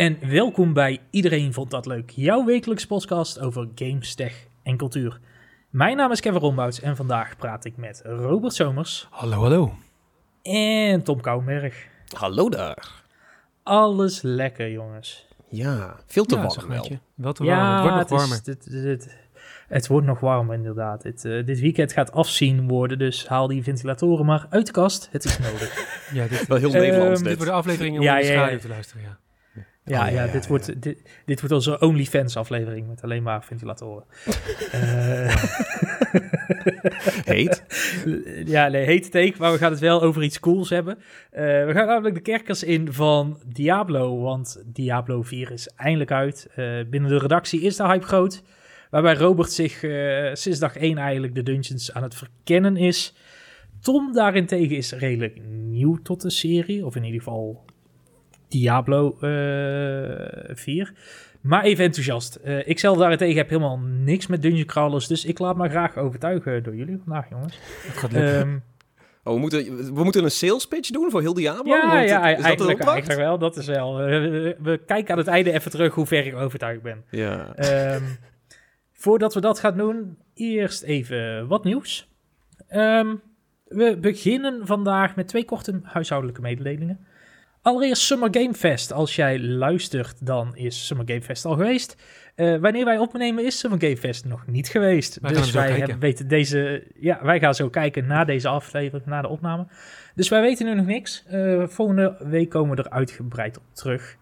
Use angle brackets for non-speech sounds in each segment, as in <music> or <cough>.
en welkom bij Iedereen Vond Dat Leuk, jouw wekelijkse podcast over games, tech en cultuur. Mijn naam is Kevin Rombouts en vandaag praat ik met Robert Somers Hallo, hallo. en Tom Kouwenberg. Hallo daar. Alles lekker, jongens. Ja, veel te Ja, warm wel. Wel te warm. het wordt nog het is- warmer. dit- dit- het wordt nog warmer, inderdaad. Dit, eh, dit weekend gaat afzien worden, dus haal die ventilatoren maar uit de kast. Het is nodig. <laughs> Ja, dit, Wel heel Ehm, Nederlands dit dit. wordt de aflevering om Ja, de ja, ja. schaduw te luisteren, ja. Ja, Oh, ja, dit, ja. Wordt, dit, dit wordt onze OnlyFans aflevering met alleen maar ventilatoren. <laughs> Eh, Heet. <laughs> ja, nee, hete take, maar we gaan het wel over iets cools hebben. Eh, we gaan namelijk de kerkers in van Diablo, want Diablo 4 is eindelijk uit. Eh, binnen de redactie is de hype groot, waarbij Robert zich sinds dag 1 eigenlijk de dungeons aan het verkennen is. Tom daarentegen is redelijk nieuw tot de serie, of in ieder geval Diablo eh 4. Maar even enthousiast. Eh, ik zelf daarentegen heb helemaal niks met dungeon crawlers, dus ik laat me graag overtuigen door jullie vandaag, jongens. Het gaat lukken. Ehm, Oh, we moeten, we moeten een sales pitch doen voor heel Diablo? ja, Want ja is dat eigenlijk, eigenlijk wel. Dat is wel. eh, we, we kijken aan het einde even terug hoe ver ik overtuigd ben. Ja. Ehm, voordat we dat gaan doen, eerst even wat nieuws. Ehm, we beginnen vandaag met twee korte huishoudelijke mededelingen. Allereerst Summer Game Fest. Als jij luistert, dan is Summer Game Fest al geweest. Eh, wanneer wij opnemen, is Summer Game Fest nog niet geweest. Wij dus wij hebben- weten deze. Ja, wij gaan zo kijken na deze aflevering, na de opname. Dus wij weten nu nog niks. Eh, volgende week komen we er uitgebreid op terug.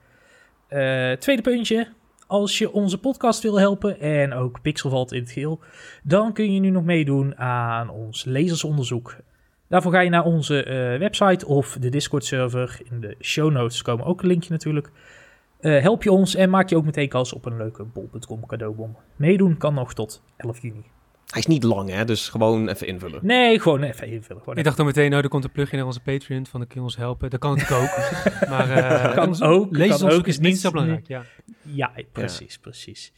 Eh, tweede puntje. Als je onze podcast wil helpen en ook Pixelvalt in het geheel, dan kun je nu nog meedoen aan ons lezersonderzoek. Daarvoor ga je naar onze eh, website of de Discord-server. In de show notes komen ook een linkje natuurlijk. Eh, help je ons en maak je ook meteen kans op een leuke bol.com cadeaubon. Meedoen kan nog tot 11 juni. Hij is niet lang, hè? Dus gewoon even invullen. Nee, gewoon even invullen. Gewoon ik dacht dan meteen, nou, er komt een plugin naar onze Patreon van de kun je ons helpen. Dat kan natuurlijk ook. <laughs> maar eh Kan ons- ook, kan lezersonderzoek ook, is niet zo belangrijk. Ja. Ja, precies, precies.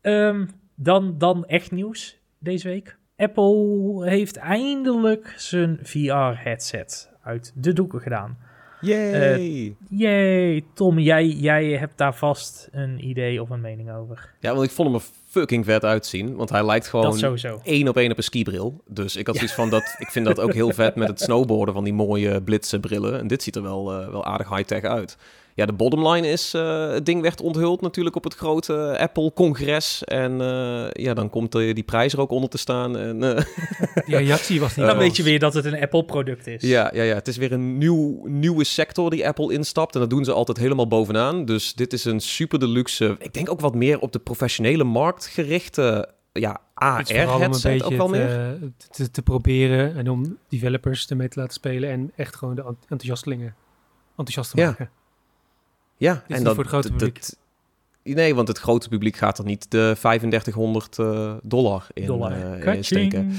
Ehm, dan, dan echt nieuws deze week. Apple heeft eindelijk zijn VR-headset uit de doeken gedaan. Yay! Yay, Tom, jij, jij hebt daar vast een idee of een mening over. ja, want ik vond hem er fucking vet uitzien. Want hij lijkt gewoon één op één op een skibril. Dus ik had zoiets van dat... Ik vind dat ook heel vet met het snowboarden van die mooie blitse brillen. En dit ziet er wel, eh, wel aardig high-tech uit. Ja, de bottomline is... eh, het ding werd onthuld natuurlijk op het grote Apple-congres. En eh, ja, dan komt die prijs er ook onder te staan. En, eh, <laughs> Die reactie was niet <laughs> Dan weet je weer dat het een Apple-product is. Ja, ja, ja, het is weer een nieuw, nieuwe sector die Apple instapt. En dat doen ze altijd helemaal bovenaan. Dus dit is een super deluxe, ik denk ook wat meer op de professionele markt gerichte ja, een AR-headset ook wel meer. te, te proberen en om developers ermee te laten spelen en echt gewoon de ent- enthousiastelingen enthousiast te Ja. Ja, niet voor het grote dat- publiek. dat- nee, want het grote publiek gaat er niet de 3500 eh, dollar in, Dollar. eh, in steken.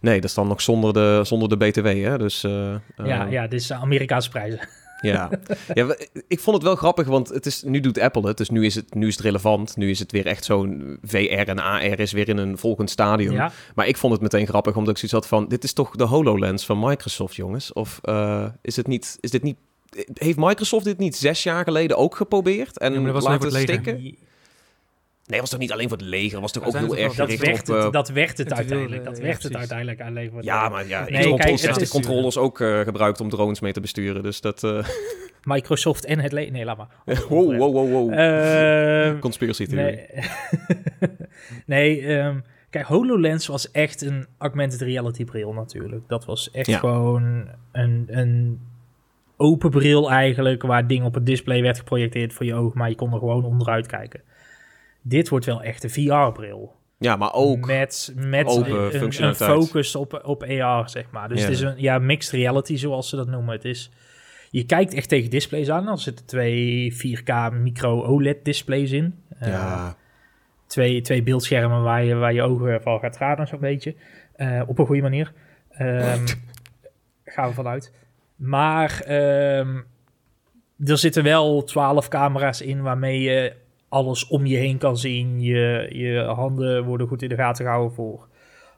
Nee, dat is dan nog zonder de, zonder de BTW, hè. Dus, eh, Ja, ja, dit is Amerikaanse prijzen. Ja, <laughs> ja ik vond het wel grappig, want het is, nu doet Apple het, dus nu is het, nu is het relevant. Nu is het weer echt zo'n VR en AR is weer in een volgend stadium. Ja, Maar ik vond het meteen grappig, omdat ik zoiets had van, dit is toch de HoloLens van Microsoft, jongens? Of is, het niet, is dit niet... Heeft Microsoft dit niet zes jaar geleden ook geprobeerd en Ja, dat laten voor het leger. stikken? Nee, was toch niet alleen voor het leger? Was toch ook heel erg dat gericht werd, op... het, eh, dat werd het uiteindelijk. Dat ja, werd het uiteindelijk alleen voor ja, maar ja, Nee, Xbox kijk, het 360 is- controllers ook eh, gebruikt om drones mee te besturen. Dus dat... eh <laughs> Microsoft en het le- Nee, laat maar. <laughs> wow, wow, wow, wow. <laughs> Conspiracy theory. Nee, nee ehm, kijk, HoloLens was echt een augmented reality bril natuurlijk. Dat was echt Ja. gewoon een, een open bril eigenlijk, waar dingen op het display werd geprojecteerd voor je ogen, maar je kon er gewoon onderuit kijken. Dit wordt wel echt een VR-bril. Ja, maar ook... Met, met open een, focus op, op AR, zeg maar. Dus Ja. het is een ja, mixed reality, zoals ze dat noemen. Het is, je kijkt echt tegen displays aan. Er zitten twee 4K micro OLED displays in. Eh, ja, twee, twee beeldschermen waar je, waar je ogen van gaat raden, zo'n beetje. Eh, op een goede manier. Ehm, <laughs> gaan we vanuit. Maar ehm, er zitten wel twaalf camera's in waarmee je alles om je heen kan zien. Je, je handen worden goed in de gaten gehouden voor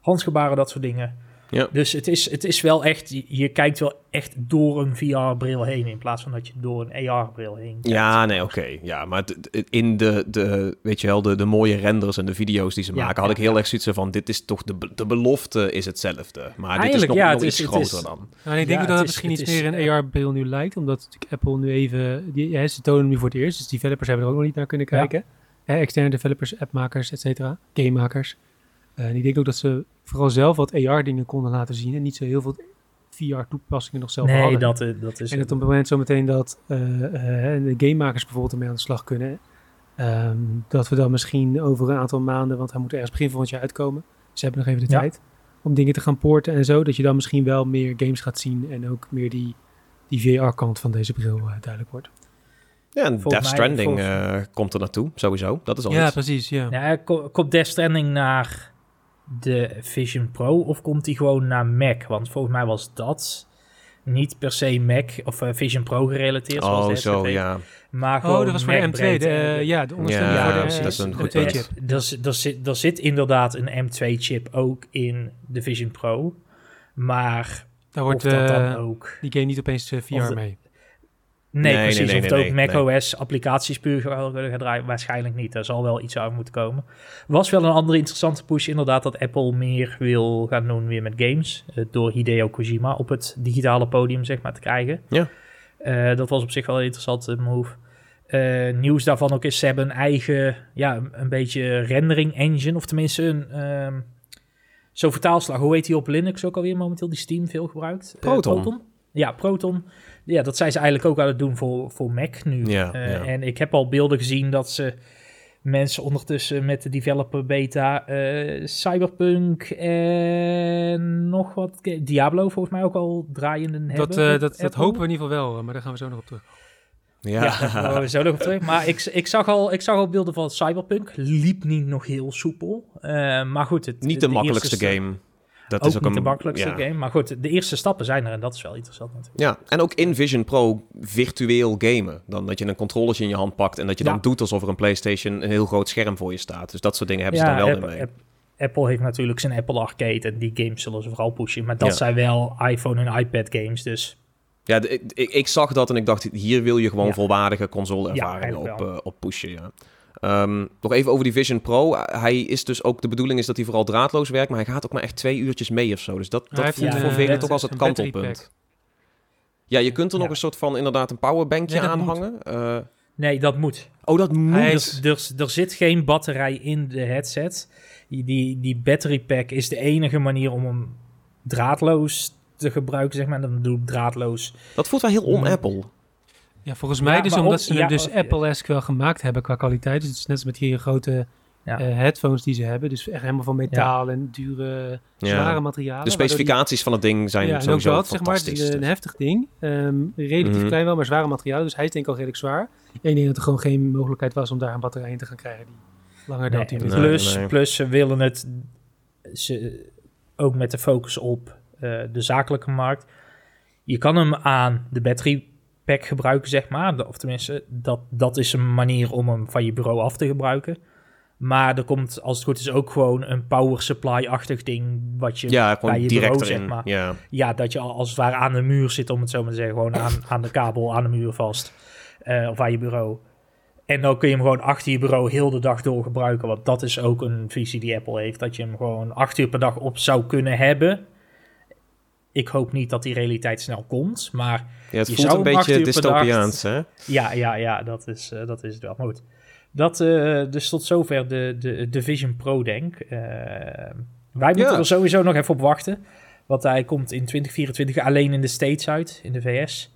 handgebaren, dat soort dingen. Ja. Dus het is, het is wel echt, je, kijkt wel echt door een VR-bril heen in plaats van dat je door een AR-bril heen kijkt. Ja, nee, oké. Ja, maar in de, de, weet je wel, de, de mooie renders en de video's die ze Ja, maken, had ja, ik heel ja. erg zoiets van, dit is toch, de, de belofte is hetzelfde. Maar dit is Eigenlijk, nog, ja, nog het iets is- groter is- dan. Nou, en ik Ja, denk dat het het is- misschien het iets is, meer een AR-bril nu lijkt, omdat natuurlijk Apple nu even, die, ja, ze tonen hem nu voor het eerst, dus developers hebben er ook nog niet naar kunnen Ja. kijken. Hè, externe developers, appmakers, et cetera, gamemakers. Eh, en ik denk ook dat ze vooral zelf wat AR-dingen konden laten zien en niet zo heel veel VR-toepassingen nog zelf Nee, hadden. dat, eh, dat is... En dat op het moment zometeen dat eh, eh, de gamemakers bijvoorbeeld ermee aan de slag kunnen. ehm, dat we dan misschien over een aantal maanden, want hij moet ergens begin volgend jaar uitkomen. Ze hebben nog even de Ja. tijd om dingen te gaan porten en zo. Dat je dan misschien wel meer games gaat zien en ook meer die, die VR-kant van deze bril eh, duidelijk wordt. Ja, en Volgens Death mij- Stranding volgens- eh, komt er naartoe, sowieso. Dat is al Ja, iets. precies. Ja. Ja, ko- komt Death Stranding naar de Vision Pro of komt die gewoon naar Mac? Want volgens mij was dat niet per se Mac of eh, Vision Pro gerelateerd. zoals Oh, zo, ja. Maar gewoon Oh, dat was voor de Mac M2. breed. De, eh, ja, de ondersteuning Ja, voor de precies, dat is een goed punt. M2-chip. Er, er, zit, er zit inderdaad een M2-chip ook in de Vision Pro. Maar Daar of wordt dat dan eh, ook... die game niet opeens eh, VR Of mee. Nee, precies. nee, of het ook nee, macOS applicaties puur gaan draaien. Waarschijnlijk niet. Daar zal wel iets uit moeten komen. Was wel een andere interessante push inderdaad dat Apple meer wil gaan doen weer met games. eh, door Hideo Kojima op het digitale podium zeg maar te krijgen. Ja. Eh, dat was op zich wel een interessante move. Eh, nieuws daarvan ook is, ze hebben een eigen, ja, een, beetje rendering engine. Of tenminste een, ehm zo'n vertaalslag. Hoe heet die op Linux ook alweer momenteel? Die Steam veel gebruikt? Proton. Ja, Proton. Ja, dat zijn ze eigenlijk ook aan het doen voor, voor Mac nu. Ja, Eh, ja. En ik heb al beelden gezien dat ze mensen ondertussen met de developer beta eh, Cyberpunk en nog wat... Diablo volgens mij ook al draaiende hebben. Dat, eh, op dat, dat Apple. hopen we in ieder geval wel, eh, maar daar gaan we zo nog op terug. Ja, Ja, daar komen we zo nog op terug. Maar ik, ik, zag al, ik zag al beelden van Cyberpunk. Liep niet nog heel soepel. Eh, maar goed, het, niet de, makkelijkste game. Dat ook is ook niet een, de makkelijkste ja. game. Maar goed, de eerste stappen zijn er en dat is wel interessant natuurlijk. Ja, en ook in Vision Pro virtueel gamen. Dan dat je een controllertje in je hand pakt en dat je Ja. dan doet alsof er een PlayStation een heel groot scherm voor je staat. Dus dat soort dingen hebben ze dan wel Apple, in mee. App- Apple heeft natuurlijk zijn Apple Arcade en die games zullen ze vooral pushen. Maar dat Ja. zijn wel iPhone en iPad games, dus Ja, ik, ik, ik zag dat en ik dacht, hier wil je gewoon Ja. volwaardige console-ervaringen eigenlijk op, eh, op pushen. Ja. Ehm, nog even over die Vision Pro. Hij is dus ook, de bedoeling is dat hij vooral draadloos werkt, maar hij gaat ook maar echt twee uurtjes mee of zo. Dus dat, dat voelt voor eh, velen toch als het kantelpunt. Ja, je kunt er nog Ja. een soort van inderdaad een powerbankje Nee, aan hangen. Eh, nee, dat moet. oh, dat moet. Hij Er, er, er zit geen batterij in de headset. Die, die, die battery pack is de enige manier om hem draadloos te gebruiken, zeg maar. Dan doe ik draadloos. Dat voelt wel heel Mm. on-Apple. Ja, volgens mij Ja, dus omdat ook- ze ja, hem dus ook- Apple-esque wel gemaakt hebben qua kwaliteit. Dus het is net als met die grote Ja. eh, headphones die ze hebben. Dus echt helemaal van metaal en dure, zware Ja. materialen. De die- specificaties van het ding zijn ja, en ook sowieso dat, zeg maar, het is een heftig ding. Ehm, relatief Mhm. klein wel, maar zware materialen. Dus hij is denk ik al redelijk zwaar. En ik denk dat er gewoon geen mogelijkheid was om daar een batterij in te gaan krijgen die langer dan Nee, 10 Nee, minuten. plus, nee. plus ze willen het ze, ook met de focus op eh, de zakelijke markt. Je kan hem aan de battery pack gebruiken, zeg maar. Of tenminste, dat, dat is een manier om hem van je bureau af te gebruiken. Maar er komt, als het goed is, ook gewoon een power supply-achtig ding... wat je Ja, bij je direct bureau, erin. zeg maar... Ja. Ja, dat je al als het ware aan de muur zit, om het zo maar te zeggen. Gewoon aan, aan de kabel, aan de muur vast. Eh, of aan je bureau. En dan kun je hem gewoon achter je bureau heel de dag door gebruiken. Want dat is ook een visie die Apple heeft. Dat je hem gewoon acht uur per dag op zou kunnen hebben. Ik hoop niet dat die realiteit snel komt. Maar Ja, het Je voelt zou een beetje dystopiaans, hè? ja, ja, ja, dat is, eh, dat is het wel. Maar goed. Dat, eh, dus tot zover de, de, de Vision Pro, denk. Eh, wij moeten er sowieso nog even op wachten. Want hij komt in 2024 alleen in de States uit, in de VS.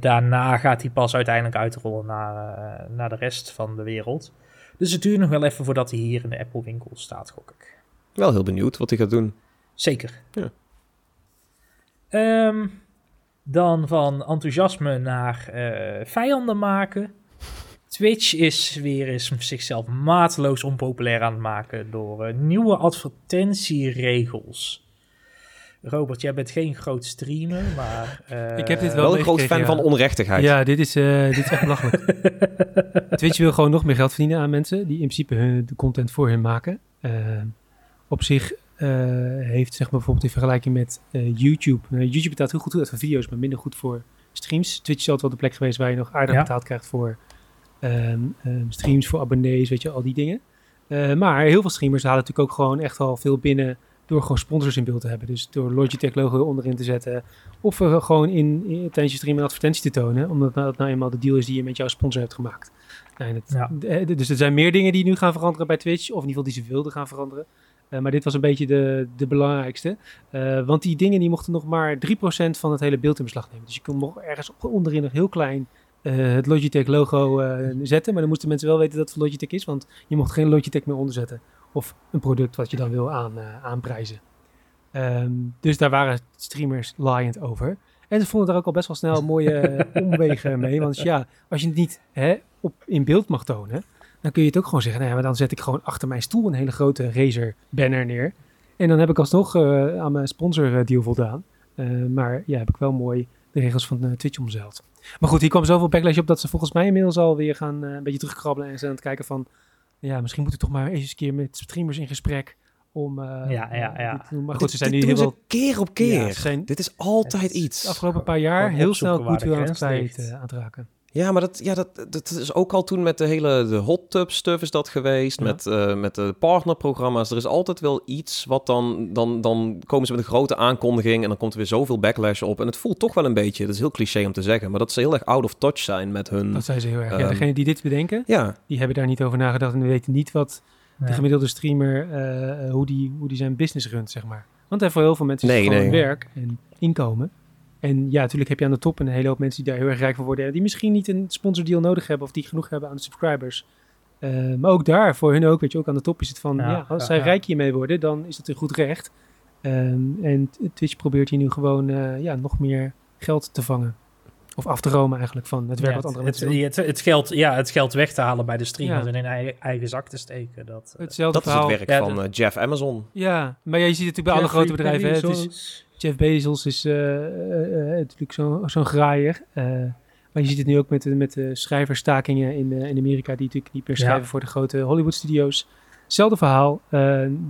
Daarna gaat hij pas uiteindelijk uitrollen naar, naar de rest van de wereld. Dus het duurt nog wel even voordat hij hier in de Apple winkel staat, gok ik. Wel heel benieuwd wat hij gaat doen. Zeker. Ja. Ehm, dan van enthousiasme naar eh, vijanden maken. Twitch is weer eens zichzelf mateloos onpopulair aan het maken door eh, nieuwe advertentieregels. Robert, jij bent geen groot streamer, maar... eh, Ik heb dit Wel een groot fan ja. van onrechtigheid. Ja, dit is, eh, dit is echt belachelijk. <laughs> Twitch wil gewoon nog meer geld verdienen aan mensen die in principe hun, de content voor hun maken. Op zich heeft, zeg maar bijvoorbeeld in vergelijking met eh, YouTube. Nou, YouTube betaalt heel goed uit voor video's, maar minder goed voor streams. Twitch is altijd wel de plek geweest waar je nog aardig Ja. betaald krijgt voor ehm, ehm, streams, voor abonnees, weet je, al die dingen. Eh, maar heel veel streamers halen natuurlijk ook gewoon echt al veel binnen door gewoon sponsors in beeld te hebben. Dus door Logitech logo onderin te zetten. Of er gewoon in, in tijdens je stream een advertentie te tonen. Omdat dat nou eenmaal de deal is die je met jouw sponsor hebt gemaakt. Nou, Ja. eh, dus er zijn meer dingen die nu gaan veranderen bij Twitch. Of in ieder geval die ze wilden gaan veranderen. Eh, maar dit was een beetje de, de belangrijkste. Eh, want die dingen die mochten nog maar 3% van het hele beeld in beslag nemen. Dus je kon nog ergens onderin nog heel klein eh, het Logitech logo zetten. Maar dan moesten mensen wel weten dat het Logitech is. Want je mocht geen Logitech meer onderzetten. Of een product wat je dan wil aan, aanprijzen. Ehm, dus daar waren streamers laaiend over. En ze vonden daar ook al best wel snel mooie <laughs> omwegen mee. Want ja, als je het niet hè, op, in beeld mag tonen, dan kun je het ook gewoon zeggen. Nou ja, maar dan zet ik gewoon achter mijn stoel een hele grote Razer banner neer. En dan heb ik alsnog eh, aan mijn sponsor eh, deal voldaan. Eh, maar ja, heb ik wel mooi de regels van Twitch omzeild. Maar goed, hier kwam zoveel backlash op dat ze volgens mij inmiddels alweer gaan een beetje terugkrabbelen. En zijn aan het kijken van, ja, misschien moet ik toch maar eens een keer met streamers in gesprek om eh, Ja, ja, ja. Maar Dit- goed, ze zijn nu heel veel... keer op keer. Ja, ze zijn Dit is altijd Het iets. de afgelopen paar jaar heel snel goed aan het kwijt eh, aan te raken. Ja, maar dat, ja, dat, dat is ook al toen met de hele de hot tub stuff is dat geweest. Ja. Met, eh, met de partnerprogramma's. Er is altijd wel iets wat dan, dan... Dan komen ze met een grote aankondiging en dan komt er weer zoveel backlash op. En het voelt toch wel een beetje, dat is heel cliché om te zeggen, maar dat ze heel erg out of touch zijn met hun... Dat zijn ze heel erg. ja, Ehm, degene die dit bedenken, Ja, die hebben daar niet over nagedacht en weten niet wat de gemiddelde streamer, eh, hoe, die, hoe die zijn business runt, zeg maar. Want eh, voor heel veel mensen is Nee, het gewoon nee. werk en inkomen. En ja, natuurlijk heb je aan de top een hele hoop mensen die daar heel erg rijk van worden. En die misschien niet een sponsordeal nodig hebben of die genoeg hebben aan de subscribers. Eh, maar ook daar, voor hun ook, weet je, ook aan de top is het van, ja, Ja, als ja, zij ja. rijk hiermee worden, dan is dat een goed recht. Ehm, en Twitch probeert hier nu gewoon eh, ja, nog meer geld te vangen. Of af te romen eigenlijk van het werk Ja, wat andere het, mensen doen. het, het, geld, ja, het geld weg te halen bij de streamers Ja. en in eigen, eigen zak te steken. Dat, eh, Hetzelfde dat is het werk Ja, van de- Jeff Amazon. Ja, maar ja, je ziet het natuurlijk bij alle grote bedrijven. Hè? Het is. Jeff Bezos is eh, eh, eh, natuurlijk zo'n zo'n graaier. Maar je ziet het nu ook met, de- met de schrijverstakingen in, in Amerika, die natuurlijk niet meer Ja. schrijven voor de grote Hollywood-studio's. Hetzelfde verhaal. eh,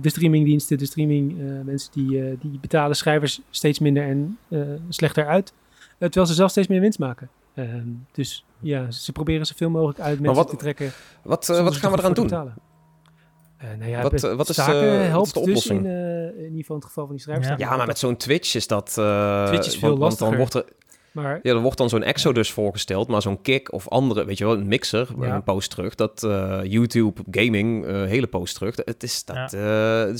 de streamingdiensten, de streaming mensen die, die betalen schrijvers steeds minder en slechter uit. terwijl ze zelf steeds meer winst maken. Ehm, dus ja, ze proberen zoveel mogelijk uit mensen wat- te trekken. Wat, wat gaan we er eraan doen? betalen. Eh, nou ja, Wat, eh, wat is, staken eh, wat is helpt de dus oplossing? in, eh, in ieder geval in het geval van die schrijvers. Ja, maar met zo'n Twitch is dat... eh, Twitch is veel want, want dan lastiger. wordt er, Maar ja, er wordt dan zo'n Exodus voorgesteld, maar zo'n Kick of andere, weet je wel, een mixer, Ja. een post terug, dat eh, YouTube Gaming, eh hele post terug, het is dat, eh zo'n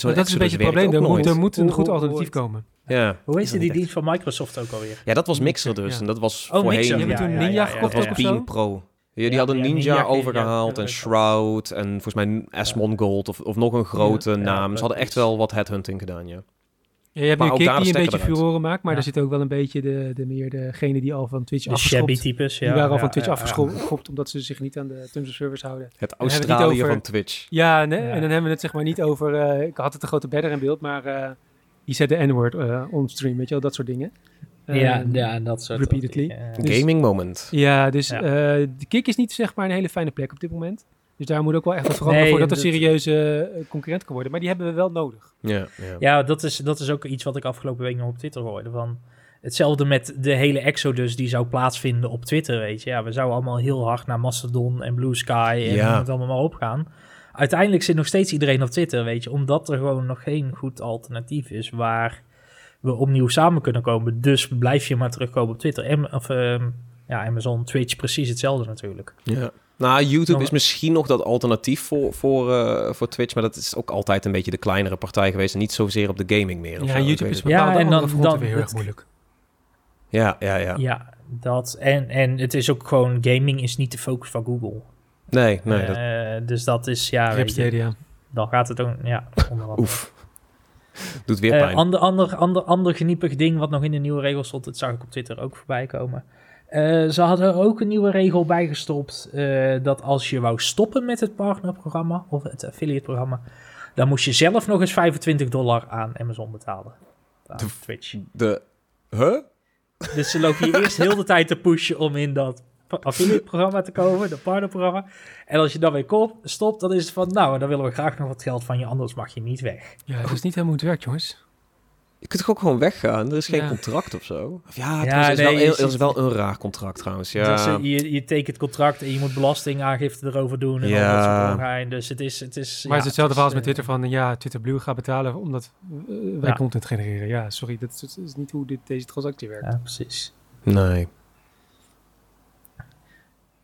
Maar dat is een beetje het probleem. Er moet, er moet een Hoe- goed hoe- alternatief hoe- komen. Ja, Hoe is die dienst van Microsoft ook alweer? ja, dat was Mixer dus, Ja. en dat was Oh, voorheen... Mixer. Je hebt Ja, toen ja, Ninja ja, ja, gekocht Dat ja. was? Beam Pro. Ja, die Ja, hadden ja, Ninja, Ninja, overgehaald ja, en. Shroud en volgens mij Asmongold of, of nog een grote Ja. naam. Ja, Ze hadden echt wel wat headhunting gedaan, ja. Ja, je hebt Maar nu ook Kik die een beetje furoren maakt, maar Ja. daar zit ook wel een beetje de, de meer degene die al van Twitch De shabby afgeschopt. types, ja. die waren al ja, van Twitch ja, ja. afgeschopt omdat ze zich niet aan de terms of service houden. Het Australië over- van Twitch. Ja, nee, Ja. en dan hebben we het zeg maar niet over... eh, ik had het een grote bedder in beeld, maar eh die zet de N-word eh on stream, weet je wel, dat soort dingen. Ja, Ehm, ja, dat soort repeatedly. Dus- Gaming moment. Ja, dus Ja. eh, de kick is niet zeg maar een hele fijne plek op dit moment. Dus daar moet ook wel echt wat veranderen Nee, voordat een dat- serieuze eh, concurrent kan worden. Maar die hebben we wel nodig. Ja, ja. Ja, dat is, dat is ook iets wat ik afgelopen week nog op Twitter hoorde. Van hetzelfde met de hele exodus die zou plaatsvinden op Twitter, weet je. Ja, we zouden allemaal heel hard naar Mastodon en Blue Sky en Ja. het allemaal maar opgaan. Uiteindelijk zit nog steeds iedereen op Twitter, weet je. Omdat er gewoon nog geen goed alternatief is waar we opnieuw samen kunnen komen. Dus blijf je maar terugkomen op Twitter. Am- of, ehm, ja, Amazon, Twitch, precies hetzelfde natuurlijk. Ja. Nou, YouTube is misschien nog dat alternatief voor, voor, eh, voor Twitch, maar dat is ook altijd een beetje de kleinere partij geweest en niet zozeer op de gaming meer. of Ja, zo, YouTube is Ja, en dan- dan weer heel erg moeilijk. Ja, ja, ja. Ja, dat. En, en het is ook gewoon, gaming is niet de focus van Google. Nee, nee. Dat, Eh, dus dat is, ja, weet je, dan gaat het ook, ja, onder andere. oef. <laughs> Doet weer Eh, pijn. ander, ander, ander, ander geniepig ding wat nog in de nieuwe regels stond, dat zag ik op Twitter ook voorbij komen. Eh, ze hadden er ook een nieuwe regel bijgestopt, eh dat als je wou stoppen met het partnerprogramma of het affiliate-programma, dan moest je zelf nog eens 25 dollar aan Amazon betalen. Aan De- Twitch. de... Huh? Dus ze lopen je eerst heel de tijd te pushen om in dat affiliate-programma te komen, de partnerprogramma. En als je dan weer stopt, dan is het van, nou, dan willen we graag nog wat geld van je, anders mag je niet weg. Ja, dat is niet helemaal hoe het werkt, jongens. Je kunt toch ook gewoon weggaan? Er is geen Ja. contract of zo? Of ja, het Ja, is, nee, wel, is wel een raar contract trouwens. Ja. Dus, je, je tekent contract en je moet belastingaangifte erover doen en Ja. dat soort. Dus het is... Het is Maar ja, het is hetzelfde verhaal als met eh, Twitter van, ja, Twitter Blue gaat betalen omdat eh, wij Ja. content genereren. Ja, sorry, dat is, dat is niet hoe dit, deze transactie werkt. Ja, precies. Nee.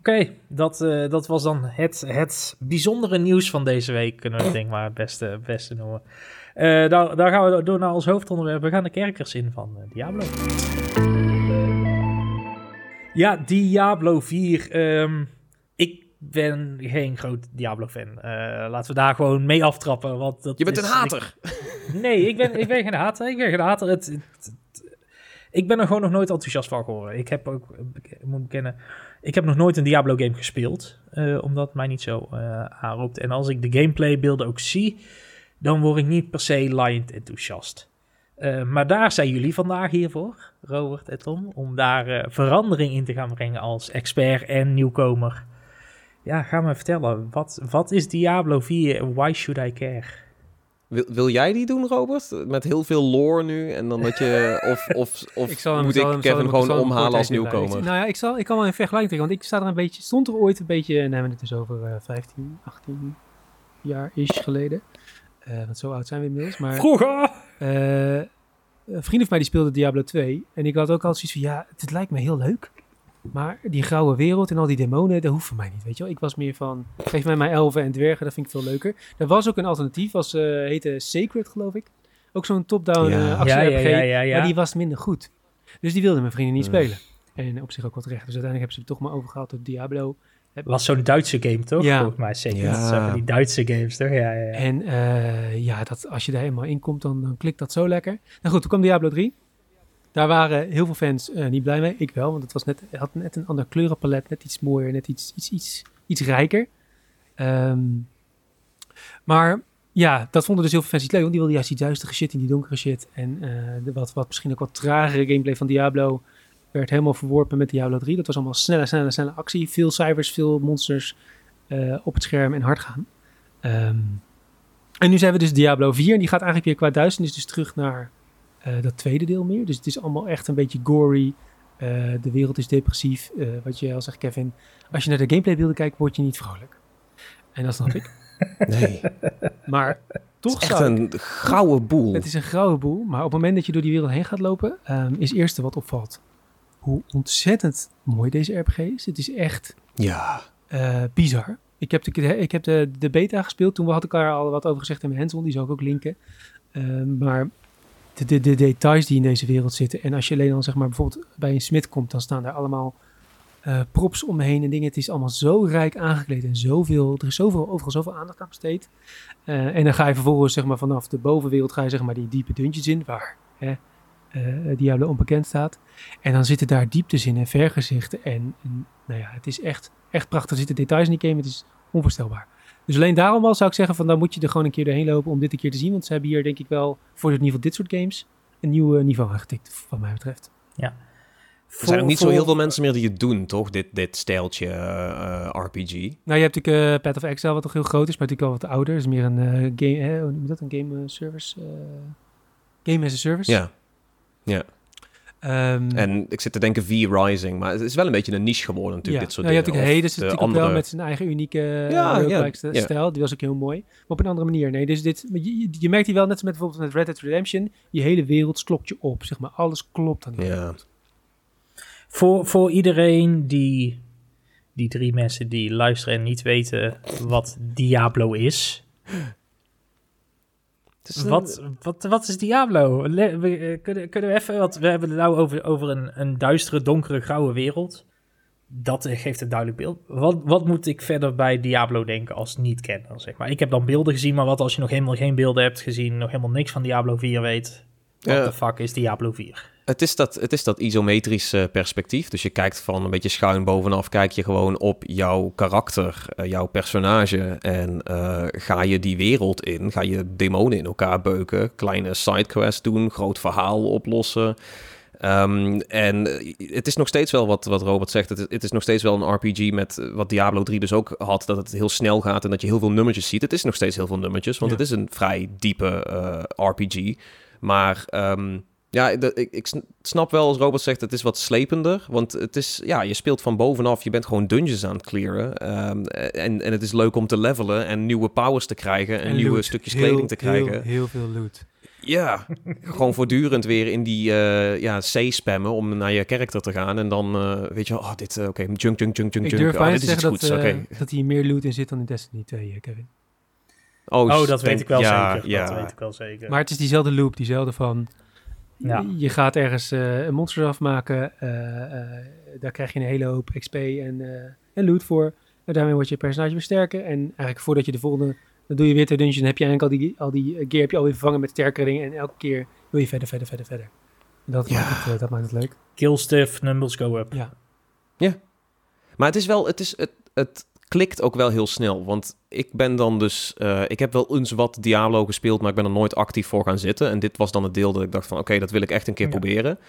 Oké, dat, eh, dat was dan het, het bijzondere nieuws van deze week, kunnen we het denk ik maar het beste, het beste noemen. Eh daar, daar gaan we door naar ons hoofdonderwerp. We gaan de kerkers in van eh, Diablo. Ja, Diablo 4. ehm, ik ben geen groot Diablo-fan. Eh, laten we daar gewoon mee aftrappen. Want dat Je bent is- een hater. ik- nee, ik ben, ik ben geen hater. Ik ben geen hater. Het, het- het- ik ben er gewoon nog nooit enthousiast van geworden. Ik heb ook, ik moet bekennen, ik heb nog nooit een Diablo-game gespeeld. eh, omdat mij niet zo eh aanroept. En als ik de gameplaybeelden ook zie, dan word ik niet per se liant enthousiast. Eh, maar daar zijn jullie vandaag hiervoor, Robert en Tom, om daar verandering in te gaan brengen als expert en nieuwkomer. Ja, ga me vertellen, wat, wat is Diablo 4 en why should I care? Wil, wil jij die doen, Robert? Met heel veel lore nu en dan dat je... <laughs> Of, of, of Ik zal hem- moet ik hem- Kevin hem- gewoon omhalen als nieuwkomer? uitleggen. Nou ja, ik, zal, ik kan wel een vergelijking trekken, want ik sta er een beetje, stond er ooit een beetje, en hebben we het dus over eh 15, 18 jaar is geleden. Eh, want zo oud zijn we inmiddels. Maar Vroeger! eh, een vriend van mij die speelde Diablo 2. En ik had ook altijd zoiets van, ja, het lijkt me heel leuk. Maar die grauwe wereld en al die demonen, dat hoeft voor mij niet, weet je wel. Ik was meer van, geef mij maar elfen en dwergen, dat vind ik veel leuker. Er was ook een alternatief, was, eh, heette Sacred, geloof ik. Ook zo'n top-down Ja. eh, Ja, actie-RPG, ja, ja, ja, maar die was minder goed. Dus die wilden mijn vrienden niet spelen. En op zich ook wat terecht. Dus uiteindelijk hebben ze het toch maar overgehaald tot Diablo. was zo'n Duitse game, toch? Ja. Volgens mij zeker. Ja. Die Duitse games, toch? Ja, ja, ja. En eh, ja, dat, als je daar helemaal in komt, dan, dan klikt dat zo lekker. Nou goed, toen kwam Diablo 3. Daar waren heel veel fans eh, niet blij mee. Ik wel, want het was net, had net een ander kleurenpalet. Net iets mooier, net iets, iets, iets, iets rijker. Ehm, maar ja, dat vonden dus heel veel fans niet leuk. Want die wilden juist die duistere shit in die donkere shit. En eh, de wat, wat misschien ook wat tragere gameplay van Diablo werd helemaal verworpen met Diablo 3. Dat was allemaal snelle, snelle, snelle actie. Veel cijfers, veel monsters eh, op het scherm en hard gaan. Ehm, en nu zijn we dus Diablo 4. En die gaat eigenlijk weer qua duisternis dus terug naar dat tweede deel meer. Dus het is allemaal echt een beetje gory. Eh, de wereld is depressief. Eh, wat je al zegt, Kevin. Als je naar de gameplaybeelden kijkt, word je niet vrolijk. En dat snap ik. <laughs> Nee, Maar toch echt zou ik- een gouden boel. het is een grauwe boel, maar op het moment dat je door die wereld heen gaat lopen, ehm, is het eerste wat opvalt hoe ontzettend mooi deze RPG is. Het is echt Ja, eh, bizar. Ik heb, de, ik heb de, de beta gespeeld, toen we hadden elkaar al wat over gezegd in mijn hands-on, die zou ik ook linken. Ehm, maar de, de, de details die in deze wereld zitten, en als je alleen dan zeg maar bijvoorbeeld bij een smid komt, dan staan daar allemaal eh, props omheen en dingen. Het is allemaal zo rijk aangekleed en zoveel, er is zoveel, overal zoveel aandacht aan besteed. Eh, en dan ga je vervolgens zeg maar, vanaf de bovenwereld ga je zeg maar, die diepe dungeons in, waar hè, Diablo onbekend staat. En dan zitten daar dieptes in en vergezichten. En, en nou ja, het is echt, echt prachtig. Er zitten details in die game, het is onvoorstelbaar. Dus alleen daarom al zou ik zeggen van dan moet je er gewoon een keer doorheen lopen om dit een keer te zien. Want ze hebben hier denk ik wel voor in ieder geval dit soort games een nieuw eh, niveau aangetikt, wat mij betreft. er zijn ook niet zo heel veel mensen meer die het doen, toch? Dit, dit stijltje eh, eh, RPG. Nou, je hebt natuurlijk eh Path of Exile, wat toch heel groot is, maar natuurlijk wel wat ouder. Het is meer een eh, game, hè, hoe noem je dat? Een game service? eh, game as a service. Ja, Ehm, en ik zit te denken V-Rising, maar het is wel een beetje een niche geworden natuurlijk, ja. dit soort nou, je dingen. hebt natuurlijk Hades ook wel andere- met zijn eigen unieke Ja, ja, ja, ja. stijl. Die was ook heel mooi. Maar op een andere manier. Nee, dus dit, je, je- je merkt hier wel, net als met bijvoorbeeld met Red Dead Redemption, je hele wereld klopt je op. Zeg maar, alles klopt aan die Ja. Voor, voor iedereen die, die drie mensen die luisteren en niet weten wat Diablo is. Een- Wat, wat, wat is Diablo? Le- we, eh, kunnen, kunnen we even, want we hebben het nou over, over een, een duistere, donkere, grauwe wereld. Dat eh, geeft een duidelijk beeld. Wat, wat moet ik verder bij Diablo denken als niet-kenner, zeg maar? Ik heb dan beelden gezien, maar wat als je nog helemaal geen beelden hebt gezien, nog helemaal niks van Diablo 4 weet? What Ja. the fuck is Diablo 4? Het is dat, het is dat isometrische perspectief. Dus je kijkt van een beetje schuin bovenaf, kijk je gewoon op jouw karakter, eh, jouw personage. En eh, ga je die wereld in, ga je demonen in elkaar beuken, kleine sidequests doen, groot verhaal oplossen. Ehm, en eh, het is nog steeds wel wat, wat Robert zegt. Het is, het is nog steeds wel een RPG met eh, wat Diablo 3 dus ook had. Dat het heel snel gaat en dat je heel veel nummertjes ziet. Het is nog steeds heel veel nummertjes, want Ja. het is een vrij diepe eh, RPG. Maar ehm, ja, ik, ik sn- snap wel als Robert zegt, het is wat slepender. Want het is, ja, je speelt van bovenaf. Je bent gewoon dungeons aan het clearen. Ehm, en, en het is leuk om te levelen en nieuwe powers te krijgen. En, nieuwe loot. stukjes Heel, kleding te krijgen. Heel, veel loot. Ja, gewoon voortdurend weer in die eh, ja, C spammen om naar je karakter te gaan. En dan eh, weet je, oh, dit, eh, oké, junk, junk, junk, junk, Ik junk. durf Oh, bijna dit te is iets zeggen dat, goeds, eh, oké. dat hier meer loot in zit dan in Destiny 2, eh, Kevin. Oh, Oh, dat denk- weet ik wel ja, zeker. Ja, Dat weet ik wel zeker. Maar het is diezelfde loop, diezelfde van... Ja. Je gaat ergens eh, een monster afmaken. eh, eh, daar krijg je een hele hoop XP en, eh, en loot voor. En daarmee wordt je personage weer sterker. En eigenlijk voordat je de volgende... Dan doe je weer twee dungeons en heb je eigenlijk al die, al die gear heb je alweer vervangen met sterkere dingen. En elke keer wil je verder, verder, verder, verder. Dat, Ja. maakt het, dat maakt het leuk. Kill stuff, numbers go up. Ja. Maar het is wel, het, is, het, het klikt ook wel heel snel. Want ik ben dan dus, eh, ik heb wel eens wat Diablo gespeeld, maar ik ben er nooit actief voor gaan zitten. En dit was dan het deel dat ik dacht van, oké, dat wil ik echt een keer Ja. proberen.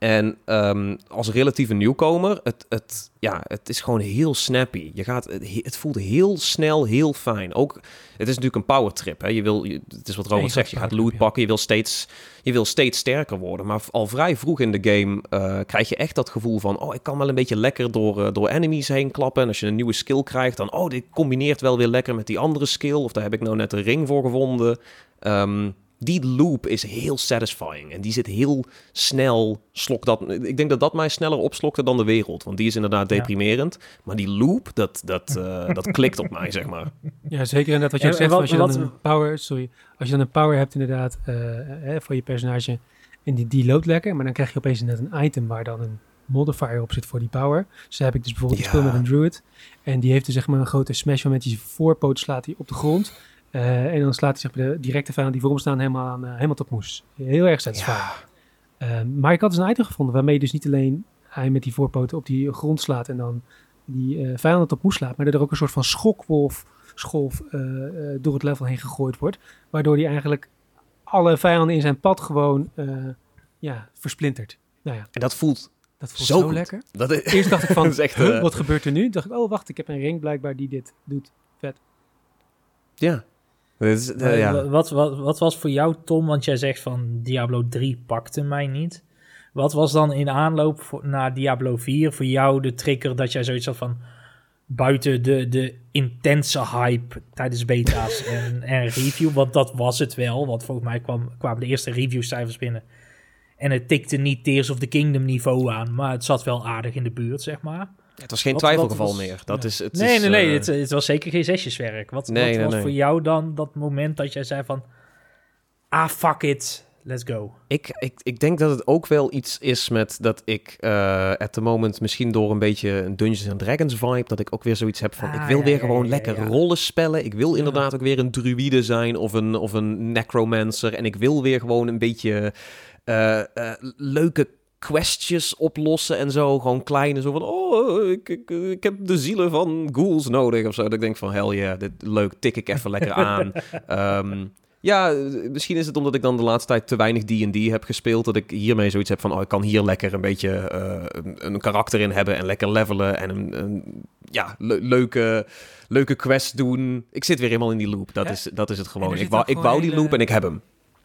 En ehm, als relatieve nieuwkomer, het, het, ja, het is gewoon heel snappy. Je gaat, het, het voelt heel snel, heel fijn. Ook, het is natuurlijk een power trip. Hè? Je wil, je- het is wat Robert Een zegt, je gaat loot pakken, je wil steeds, je wil steeds sterker worden. Maar al vrij vroeg in de game eh, krijg je echt dat gevoel van, oh, ik kan wel een beetje lekker door, eh, door enemies heen klappen. En als je een nieuwe skill krijgt, dan, oh, dit combineert wel weer lekker met die andere skill. Of daar heb ik nou net een ring voor gevonden. Ehm, die loop is heel satisfying. En die zit heel snel, slok dat... Ik denk dat dat mij sneller opslokte dan de wereld. Want die is inderdaad Ja. deprimerend. Maar die loop, dat, dat, eh, <laughs> dat klikt op mij, zeg maar. Ja, zeker inderdaad wat je zegt. als je wat- dan een power, sorry, als je dan een power hebt inderdaad eh, eh, voor je personage en die, die loopt lekker, maar dan krijg je opeens net een item waar dan een modifier op zit voor die power. Dus dan heb ik dus bijvoorbeeld Ja. een speel met een druid en die heeft dus zeg maar een grote smash moment die zijn voorpoot slaat hij op de grond. Eh, en dan slaat hij zeg maar de directe vijand die voor hem staan helemaal, aan, eh, helemaal tot moes. Heel erg satisfying. Eh, maar ik had dus een item gevonden waarmee je dus niet alleen hij met die voorpoten op die grond slaat en dan die vijanden tot moes slaat, maar dat er ook een soort van schokwolf scholf door het level heen gegooid wordt. Waardoor hij eigenlijk alle vijanden in zijn pad gewoon ja, versplintert. Nou ja, En dat voelt... dat voelt Zo lekker. Dat is, Eerst dacht ik <laughs> van, echt, huh, wat gebeurt er nu? Toen dacht ik, oh wacht, ik heb een ring blijkbaar die dit doet. ja. Ja. wat, wat, wat was voor jou, Tom, want jij zegt van Diablo 3 pakte mij niet. Wat was dan in aanloop voor, naar Diablo 4 voor jou de trigger dat jij zoiets had van buiten de, de intense hype tijdens beta's <laughs> en, en review, want dat was het wel, want volgens mij kwam, kwamen de eerste reviewcijfers binnen. En het tikte niet Tears of the Kingdom niveau aan, maar het zat wel aardig in de buurt, zeg maar. Het was geen Wat- twijfelgeval wat was- meer. Dat ja. is, het nee, is, nee, nee, eh, het, het was zeker geen zesjeswerk. Wat, Nee, wat nee, was nee. voor jou dan dat moment dat jij zei van, ah, fuck it, let's go. Ik, ik, ik denk dat het ook wel iets is met dat ik eh at the moment misschien door een beetje een Dungeons and Dragons vibe, dat ik ook weer zoiets heb van Ah, ik wil ja, weer ja, gewoon lekker rollen spellen. Ik wil inderdaad ook weer een druïde zijn of een, of een necromancer. En ik wil weer gewoon een beetje eh, leuke questjes oplossen en zo. Gewoon kleine, zo van, oh, ik, ik, ik heb de zielen van ghouls nodig of zo. Dat ik denk van, hell yeah, dit leuk, tik ik even lekker aan. <laughs> Ehm, ja, eh, misschien is het omdat ik dan de laatste tijd te weinig D&D heb gespeeld, dat ik hiermee zoiets heb van, oh, ik kan hier lekker een beetje eh, een, een karakter in hebben en lekker levelen en een, een ja, le- leuke, leuke quest doen. Ik zit weer helemaal in die loop, dat, Ja. is, dat is het gewoon. Ik wou, ik wou die loop en ik heb hem.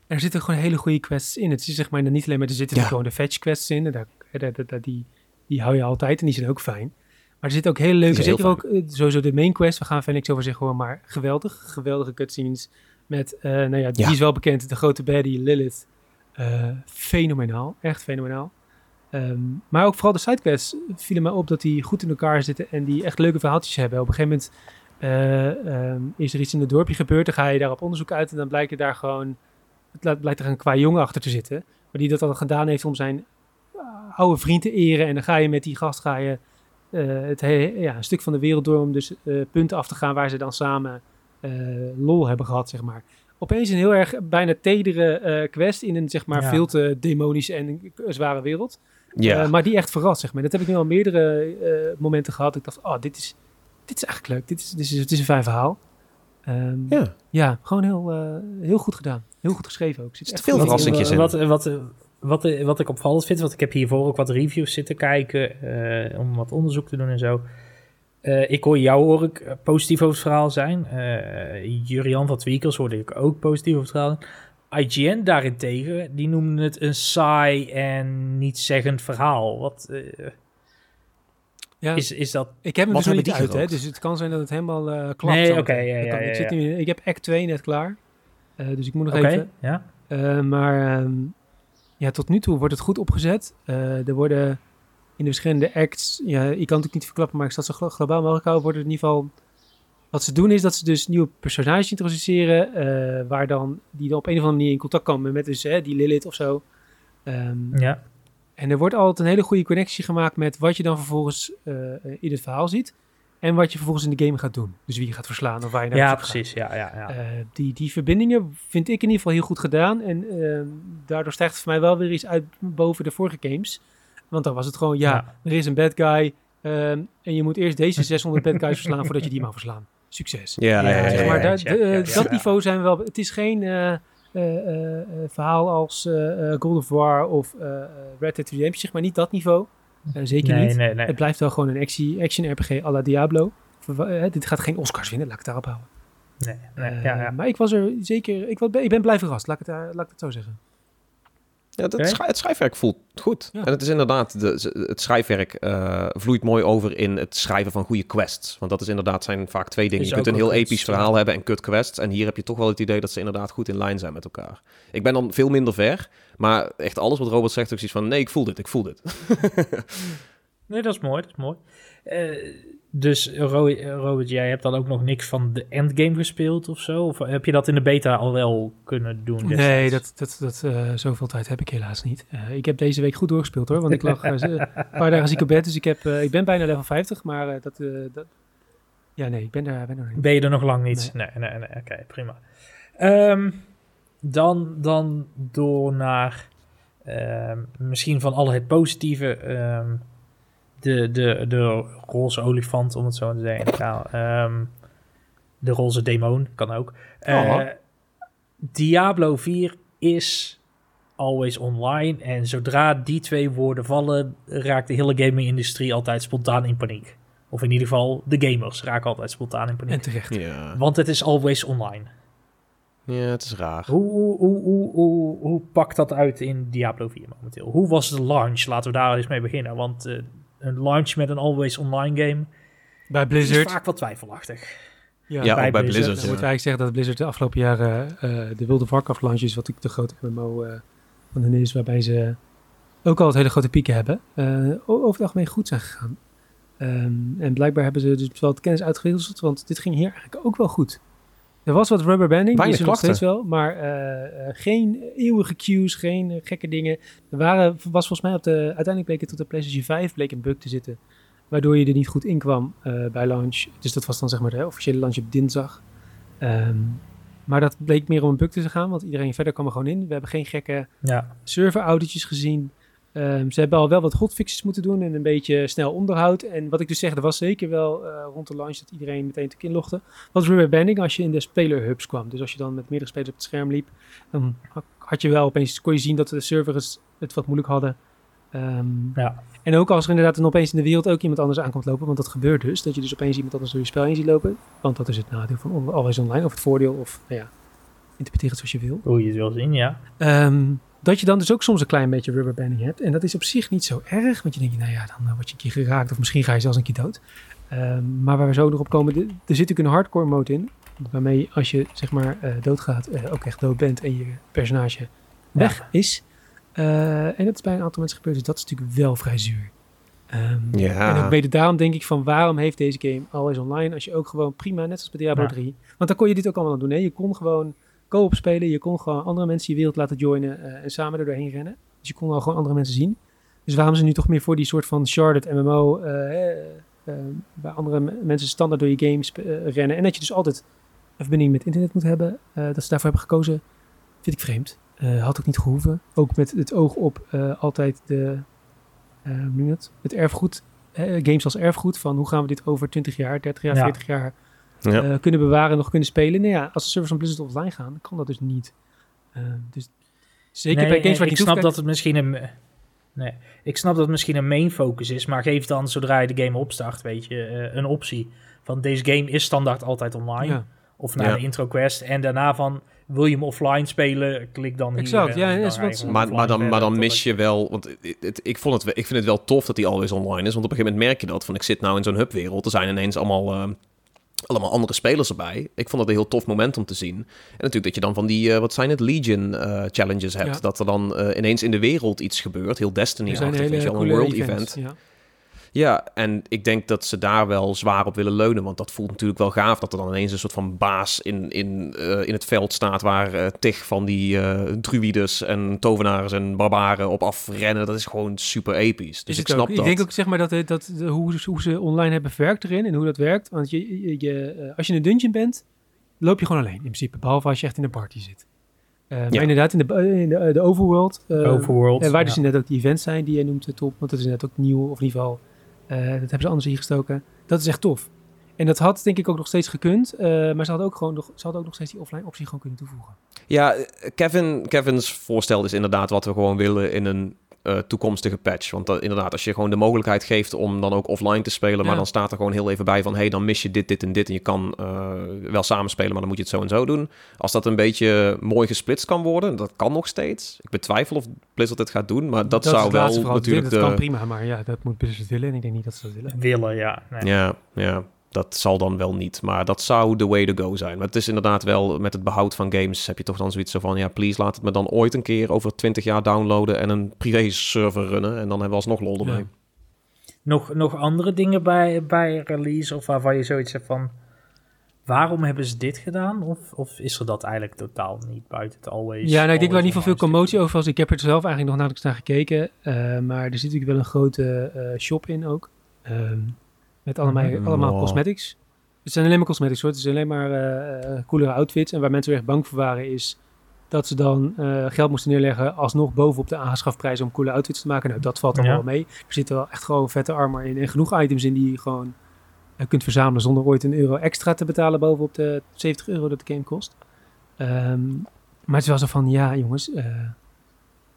Er zitten gewoon hele goede quests in. Het is zeg maar niet alleen maar, er zitten Ja. gewoon de fetch quests in. Daar, daar, daar- daar- die, die hou je altijd en die zijn ook fijn. Maar er zitten ook hele leuke, zeker ook eh, sowieso de main quest. We gaan verder niks over zeggen hoor, maar geweldig. Geweldige cutscenes met, eh, nou ja, die Ja. is wel bekend, de grote baddie Lilith. Eh, fenomenaal, echt fenomenaal. Ehm, maar ook vooral de sidequests vielen mij op dat die goed in elkaar zitten en die echt leuke verhaaltjes hebben. Op een gegeven moment eh, ehm, is er iets in het dorpje gebeurd, dan ga je daar op onderzoek uit en dan blijkt er daar gewoon, het blijkt er een qua jongen achter te zitten, maar die dat al gedaan heeft om zijn eh, oude vriend te eren. En dan ga je met die gast ga je, eh, het he- ja, een stuk van de wereld door om dus eh, punten af te gaan waar ze dan samen eh, lol hebben gehad, zeg maar. Opeens een heel erg bijna tedere eh, quest in een zeg maar Ja. veel te demonische en zware wereld. Ja, Eh, maar die echt verrast, zeg maar. Dat heb ik nu al meerdere eh, momenten gehad. Ik dacht, oh, dit is, dit is eigenlijk leuk. Dit is, dit is, het is een fijn verhaal. Ehm, ja. ja. gewoon heel, eh, heel goed gedaan. Heel goed geschreven ook. Zit Er veel verrassingjes in. Wat, wat, wat, wat ik opvallend vind, want ik heb hiervoor ook wat reviews zitten kijken eh, om wat onderzoek te doen en zo. Eh, ik hoor jou hoor ik eh, positief over het verhaal zijn. Eh Jurian van Tweakers hoorde ik ook positief over het verhaal. IGN daarentegen, die noemde het een saai en niet zeggend verhaal. Wat eh, Ja, is, is dat? ik heb hem dus nog niet uit, hè, dus het kan zijn dat het helemaal eh klapt. Nee, oké, ja, ja, ja, ik, zit ja. nu, ik heb act 2 net klaar, Eh, dus ik moet nog Oké, even. ja. Eh, maar ehm, ja, tot nu toe wordt het goed opgezet. Eh, er worden in de verschillende acts, ja, ik kan het natuurlijk niet verklappen, maar ik zal het zo glo- globaal mogelijk houden, worden er in ieder geval... Wat ze doen is dat ze dus nieuwe personages introduceren, waar dan, die dan op een of andere manier in contact komen met dus, die Lilith of zo. Ehm, ja. en er wordt altijd een hele goede connectie gemaakt met wat je dan vervolgens in het verhaal ziet. En wat je vervolgens in de game gaat doen. Dus wie je gaat verslaan of waar je naar Ja, zoek gaat. precies. Ja, ja, ja. Eh, die, die verbindingen vind ik in ieder geval heel goed gedaan. En ehm, daardoor stijgt het voor mij wel weer iets uit boven de vorige games. Want dan was het gewoon, ja, Ja. er is een bad guy. ehm, en je moet eerst deze 600 bad guys verslaan voordat je die mag verslaan. Succes. Ja, ja, Ja, ja, zeg maar, daar- de- dat niveau zijn we wel. Het is geen eh, eh, eh, eh, verhaal als eh eh, God of War of eh, eh, Red Dead Redemption, zeg maar niet dat niveau. Eh, zeker nee, niet. nee, nee. Het blijft wel gewoon een action, action RPG à la Diablo. Eh, dit gaat geen Oscars winnen, laat ik het daarop houden. nee, nee, Eh, ja, ja. Maar ik was er zeker, ik, was, ik ben blij verrast, laat ik het, eh, laat ik het zo zeggen. Ja, dat het schrijfwerk voelt goed. Ja. En het is inderdaad, de, het schrijfwerk eh, vloeit mooi over in het schrijven van goede quests. Want dat is inderdaad zijn vaak twee dingen. Is Je kunt een heel episch ja. verhaal hebben en kut quests. En hier heb je toch wel het idee dat ze inderdaad goed in lijn zijn met elkaar. Ik ben dan veel minder ver. Maar echt alles wat Robert zegt, ook zoiets van... Nee, ik voel dit, ik voel dit. <laughs> Nee, dat is mooi, dat is mooi. Eh, dus Ro- Robert, jij hebt dan ook nog niks van de endgame gespeeld of zo? Of heb je dat in de beta al wel kunnen doen? Nee, dat, dat, dat, eh, zoveel tijd heb ik helaas niet. Eh, ik heb deze week goed doorgespeeld hoor, want ik lag eh, een paar dagen ziek op bed. Dus ik, heb, ik ben bijna level 50, maar dat, dat... Ja, nee, ik ben daar, ben daar niet. Ben je er nog lang niet? Nee, nee, nee. Oké, prima. Ehm, dan, dan door naar ehm, misschien van alle het positieve. ehm, de, de, de roze olifant, om het zo te zeggen. Ja, ehm, de roze demon, kan ook. Eh, Oh. Diablo 4 is always online. En zodra die twee woorden vallen, raakt de hele gaming-industrie altijd spontaan in paniek. Of in ieder geval, de gamers raken altijd spontaan in paniek. En terecht. Ja, Want het is always online. ja het is raar. Hoe, hoe, hoe, hoe, hoe, hoe pakt dat uit in Diablo 4 momenteel? Hoe was de launch? Laten we daar eens mee beginnen. Want eh, een launch met een always online game Bij is Blizzard. vaak wat twijfelachtig. Ja, bij ook bij Blizzard, Blizzard. Dan ja. moet eigenlijk zeggen dat Blizzard de afgelopen jaren eh, de Wilde Warcraft launches, wat natuurlijk de grote MMO eh, van hen is, waarbij ze ook al het hele grote pieken hebben, eh, over het algemeen goed zijn gegaan. Ehm, en blijkbaar hebben ze dus wel wat kennis uitgewisseld, want dit ging hier eigenlijk ook wel goed. Er was wat rubber banding, Weinig is er nog steeds wel, maar eh, eh, geen eeuwige queues, geen eh, gekke dingen. Er waren, was volgens mij op de, uiteindelijk bleek het tot de PlayStation 5 bleek een bug te zitten, waardoor je er niet goed in kwam bij launch. Dus dat was dan zeg maar de officiële launch op dinsdag. Ehm, maar dat bleek meer om een bug te gaan, want iedereen verder kwam er gewoon in. We hebben geen gekke Ja, server-outages gezien. Ehm, ze hebben al wel wat hotfixes moeten doen en een beetje snel onderhoud. En wat ik dus zeg, er was zeker wel eh, rond de launch dat iedereen meteen te inlogde. Wat rubber banding als je in de speler-hubs kwam. Dus als je dan met meerdere spelers op het scherm liep, dan ha- had je wel opeens, kon je zien dat de servers het wat moeilijk hadden. Ehm, ja. en ook als er inderdaad dan opeens in de wereld ook iemand anders aankomt lopen, want dat gebeurt dus, dat je dus opeens iemand anders door je spel heen ziet lopen. Want dat is het nadeel van Always Online, of het voordeel, of nou ja, interpreteer het zoals je wil. hoe je het wil zien, ja. Ehm, dat je dan dus ook soms een klein beetje rubberbanding hebt. En dat is op zich niet zo erg, want je denkt, nou ja, dan eh, word je een keer geraakt of misschien ga je zelfs een keer dood. Ehm, maar waar we zo nog op komen, de- er zit natuurlijk een hardcore mode in, waarmee als je zeg maar eh, doodgaat, eh, ook echt dood bent en je personage weg is. En dat is bij een aantal mensen gebeurd, dus dat is natuurlijk wel vrij zuur. Ehm, Ja. En ook mede daarom denk ik van waarom heeft deze game Always Online als je ook gewoon prima, net zoals bij Diablo Ja. 3. Want dan kon je dit ook allemaal aan doen. Hè? Je kon gewoon co-op spelen, je kon gewoon andere mensen je wereld laten joinen eh, en samen er doorheen rennen. Dus je kon al gewoon andere mensen zien. Dus waarom ze nu toch meer voor die soort van sharded MMO, eh, eh, eh, waar andere me- mensen standaard door je games rennen. En dat je dus altijd een verbinding met internet moet hebben, dat ze daarvoor hebben gekozen, vind ik vreemd. Had ook niet gehoeven. Ook met het oog op altijd de, hoe noem je dat? Het erfgoed, games als erfgoed, van hoe gaan we dit over 20 jaar, 30 jaar, Ja. 40 jaar Ja. eh, kunnen bewaren, nog kunnen spelen. Nou ja, als de servers van Blizzard offline gaan, dan kan dat dus niet. Eh, dus Zeker Nee, bij games eh, waar ik die snap dat het misschien een... Nee, ik snap dat het misschien een main focus is, maar geef dan zodra je de game opstart, weet je, eh, een optie. Van deze game is standaard altijd online. Ja. Of naar Ja. de intro quest. En daarna van, wil je hem offline spelen, klik dan hier. Exact, ja, dan is Maar, maar, dan, maar dan mis je wel, want het, het- ik, vond het, ik vind het wel tof dat die always online is. Want op een gegeven moment merk je dat. Van ik zit nou in zo'n hubwereld, er zijn ineens allemaal, eh, allemaal andere spelers erbij. Ik vond dat een heel tof moment om te zien. En natuurlijk dat je dan van die, eh, wat zijn het, Legion eh, challenges hebt. Ja. Dat er dan eh, ineens in de wereld iets gebeurt, heel Destiny-achtig, hele een world events, event. Ja. Ja, en ik denk dat ze daar wel zwaar op willen leunen. Want dat voelt natuurlijk wel gaaf dat er dan ineens een soort van baas in, in, eh, in het veld staat. Waar eh tig van die eh druides en tovenaars en barbaren op afrennen. Dat is gewoon super episch. Dus Is ik snap ook. dat. Ik denk ook zeg maar dat, dat hoe, ze- hoe ze online hebben verwerkt erin en hoe dat werkt. Want je, je, je, als je in een dungeon bent, loop je gewoon alleen in principe. Behalve als je echt in een party zit. Eh, Maar Ja. inderdaad, in de, in de, de overworld. Overworld. en waar ja. dus inderdaad ook die events zijn die je noemt, top. Want dat is net ook nieuw, of in ieder geval, dat hebben ze anders ingestoken. Dat is echt tof. En dat had denk ik ook nog steeds gekund. eh, maar ze hadden ook gewoon nog, ze hadden ook nog steeds die offline optie gewoon kunnen toevoegen. Ja, eh, Kevin, Kevin's voorstel is inderdaad wat we gewoon willen in een eh, toekomstige patch. Want dat, inderdaad, als je gewoon de mogelijkheid geeft om dan ook offline te spelen, maar Ja. dan staat er gewoon heel even bij van, hey, dan mis je dit, dit en dit en je kan eh, wel samen spelen, maar dan moet je het zo en zo doen. Als dat een beetje mooi gesplitst kan worden, dat kan nog steeds. Ik betwijfel of Blizzard het gaat doen, maar dat, zou wel natuurlijk Dat kan prima, maar ja, dat moet Blizzard willen. En ik denk niet dat ze dat willen. Willen, ja. Nee. Ja, ja, dat zal dan wel niet. Maar dat zou the way to go zijn. Maar het is inderdaad wel, met het behoud van games heb je toch dan zoiets zo van... ja, please laat het me dan ooit een keer over 20 jaar downloaden... en een privé server runnen. En dan hebben we alsnog lol ermee. Ja. Nog, nog andere dingen bij, bij release of waarvan je zoiets hebt van... Waarom hebben ze dit gedaan? Of, of is er dat eigenlijk totaal niet buiten het always? Ja, nou, ik denk waar niet veel veel commotie over was. Ik heb er zelf eigenlijk nog nauwelijks naar gekeken. eh, maar er zit natuurlijk wel een grote eh, shop in ook. Ehm, met allemaal, Mhm. allemaal cosmetics. Het zijn alleen maar cosmetics hoor. Het is alleen maar eh, coolere outfits. En waar mensen er echt bang voor waren is dat ze dan eh, geld moesten neerleggen alsnog bovenop de aanschafprijs om coole outfits te maken. Nou, dat valt allemaal Ja. wel mee. Er zitten wel echt gewoon vette armor in en genoeg items in die je gewoon kunt verzamelen zonder ooit een euro extra te betalen bovenop de 70 euro dat de game kost. Ehm, maar het is wel zo van, ja jongens,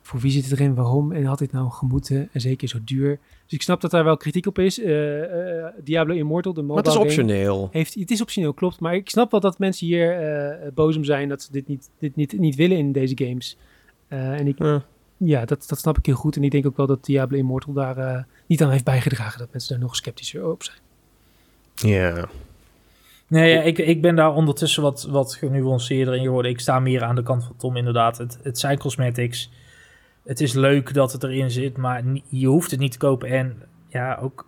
voor wie zit het erin, waarom en had dit nou gemoeten en zeker zo duur. Dus ik snap dat daar wel kritiek op is. Eh, eh, Diablo Immortal, de Maar mobile het is game, optioneel. heeft, het is optioneel, klopt. Maar ik snap wel dat mensen hier eh, boos om zijn dat ze dit niet, dit niet, niet willen in deze games. Eh, en ik, Ja. ja, dat, dat snap ik heel goed. En ik denk ook wel dat Diablo Immortal daar niet aan heeft bijgedragen. Dat mensen daar nog sceptischer op zijn. Ja. Nee, ja, ik, ik ben daar ondertussen wat, wat genuanceerder in geworden. Ik sta meer aan de kant van Tom inderdaad. Het, het zijn cosmetics. Het is leuk dat het erin zit, maar je hoeft het niet te kopen. En ja, ook...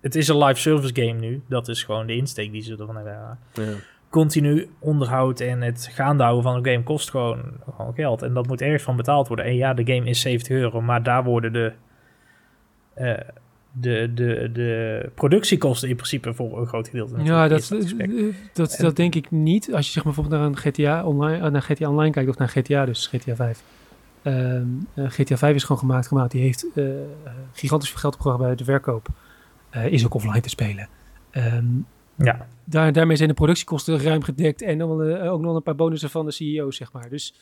Het is een live service game nu. Dat is gewoon de insteek die ze ervan hebben. Ja. Continu onderhoud en het gaande houden van een game kost gewoon, gewoon geld. En dat moet ergens van betaald worden. En ja, de game is 70 euro, maar daar worden de... eh, de, de, de productiekosten in principe voor een groot gedeelte. Ja, dat, eh, dat, En- dat denk ik niet. Als je zeg maar bijvoorbeeld naar een GTA online, eh, naar GTA online kijkt of naar GTA, dus GTA 5. Ehm, eh, GTA 5 is gewoon gemaakt, gemaakt. Die heeft eh, gigantisch veel geld opgebracht bij de verkoop. Eh, is ook offline te spelen. Ehm, Ja, daar, daarmee zijn de productiekosten ruim gedekt en dan, ook nog een paar bonussen van de CEO, zeg maar. Dus,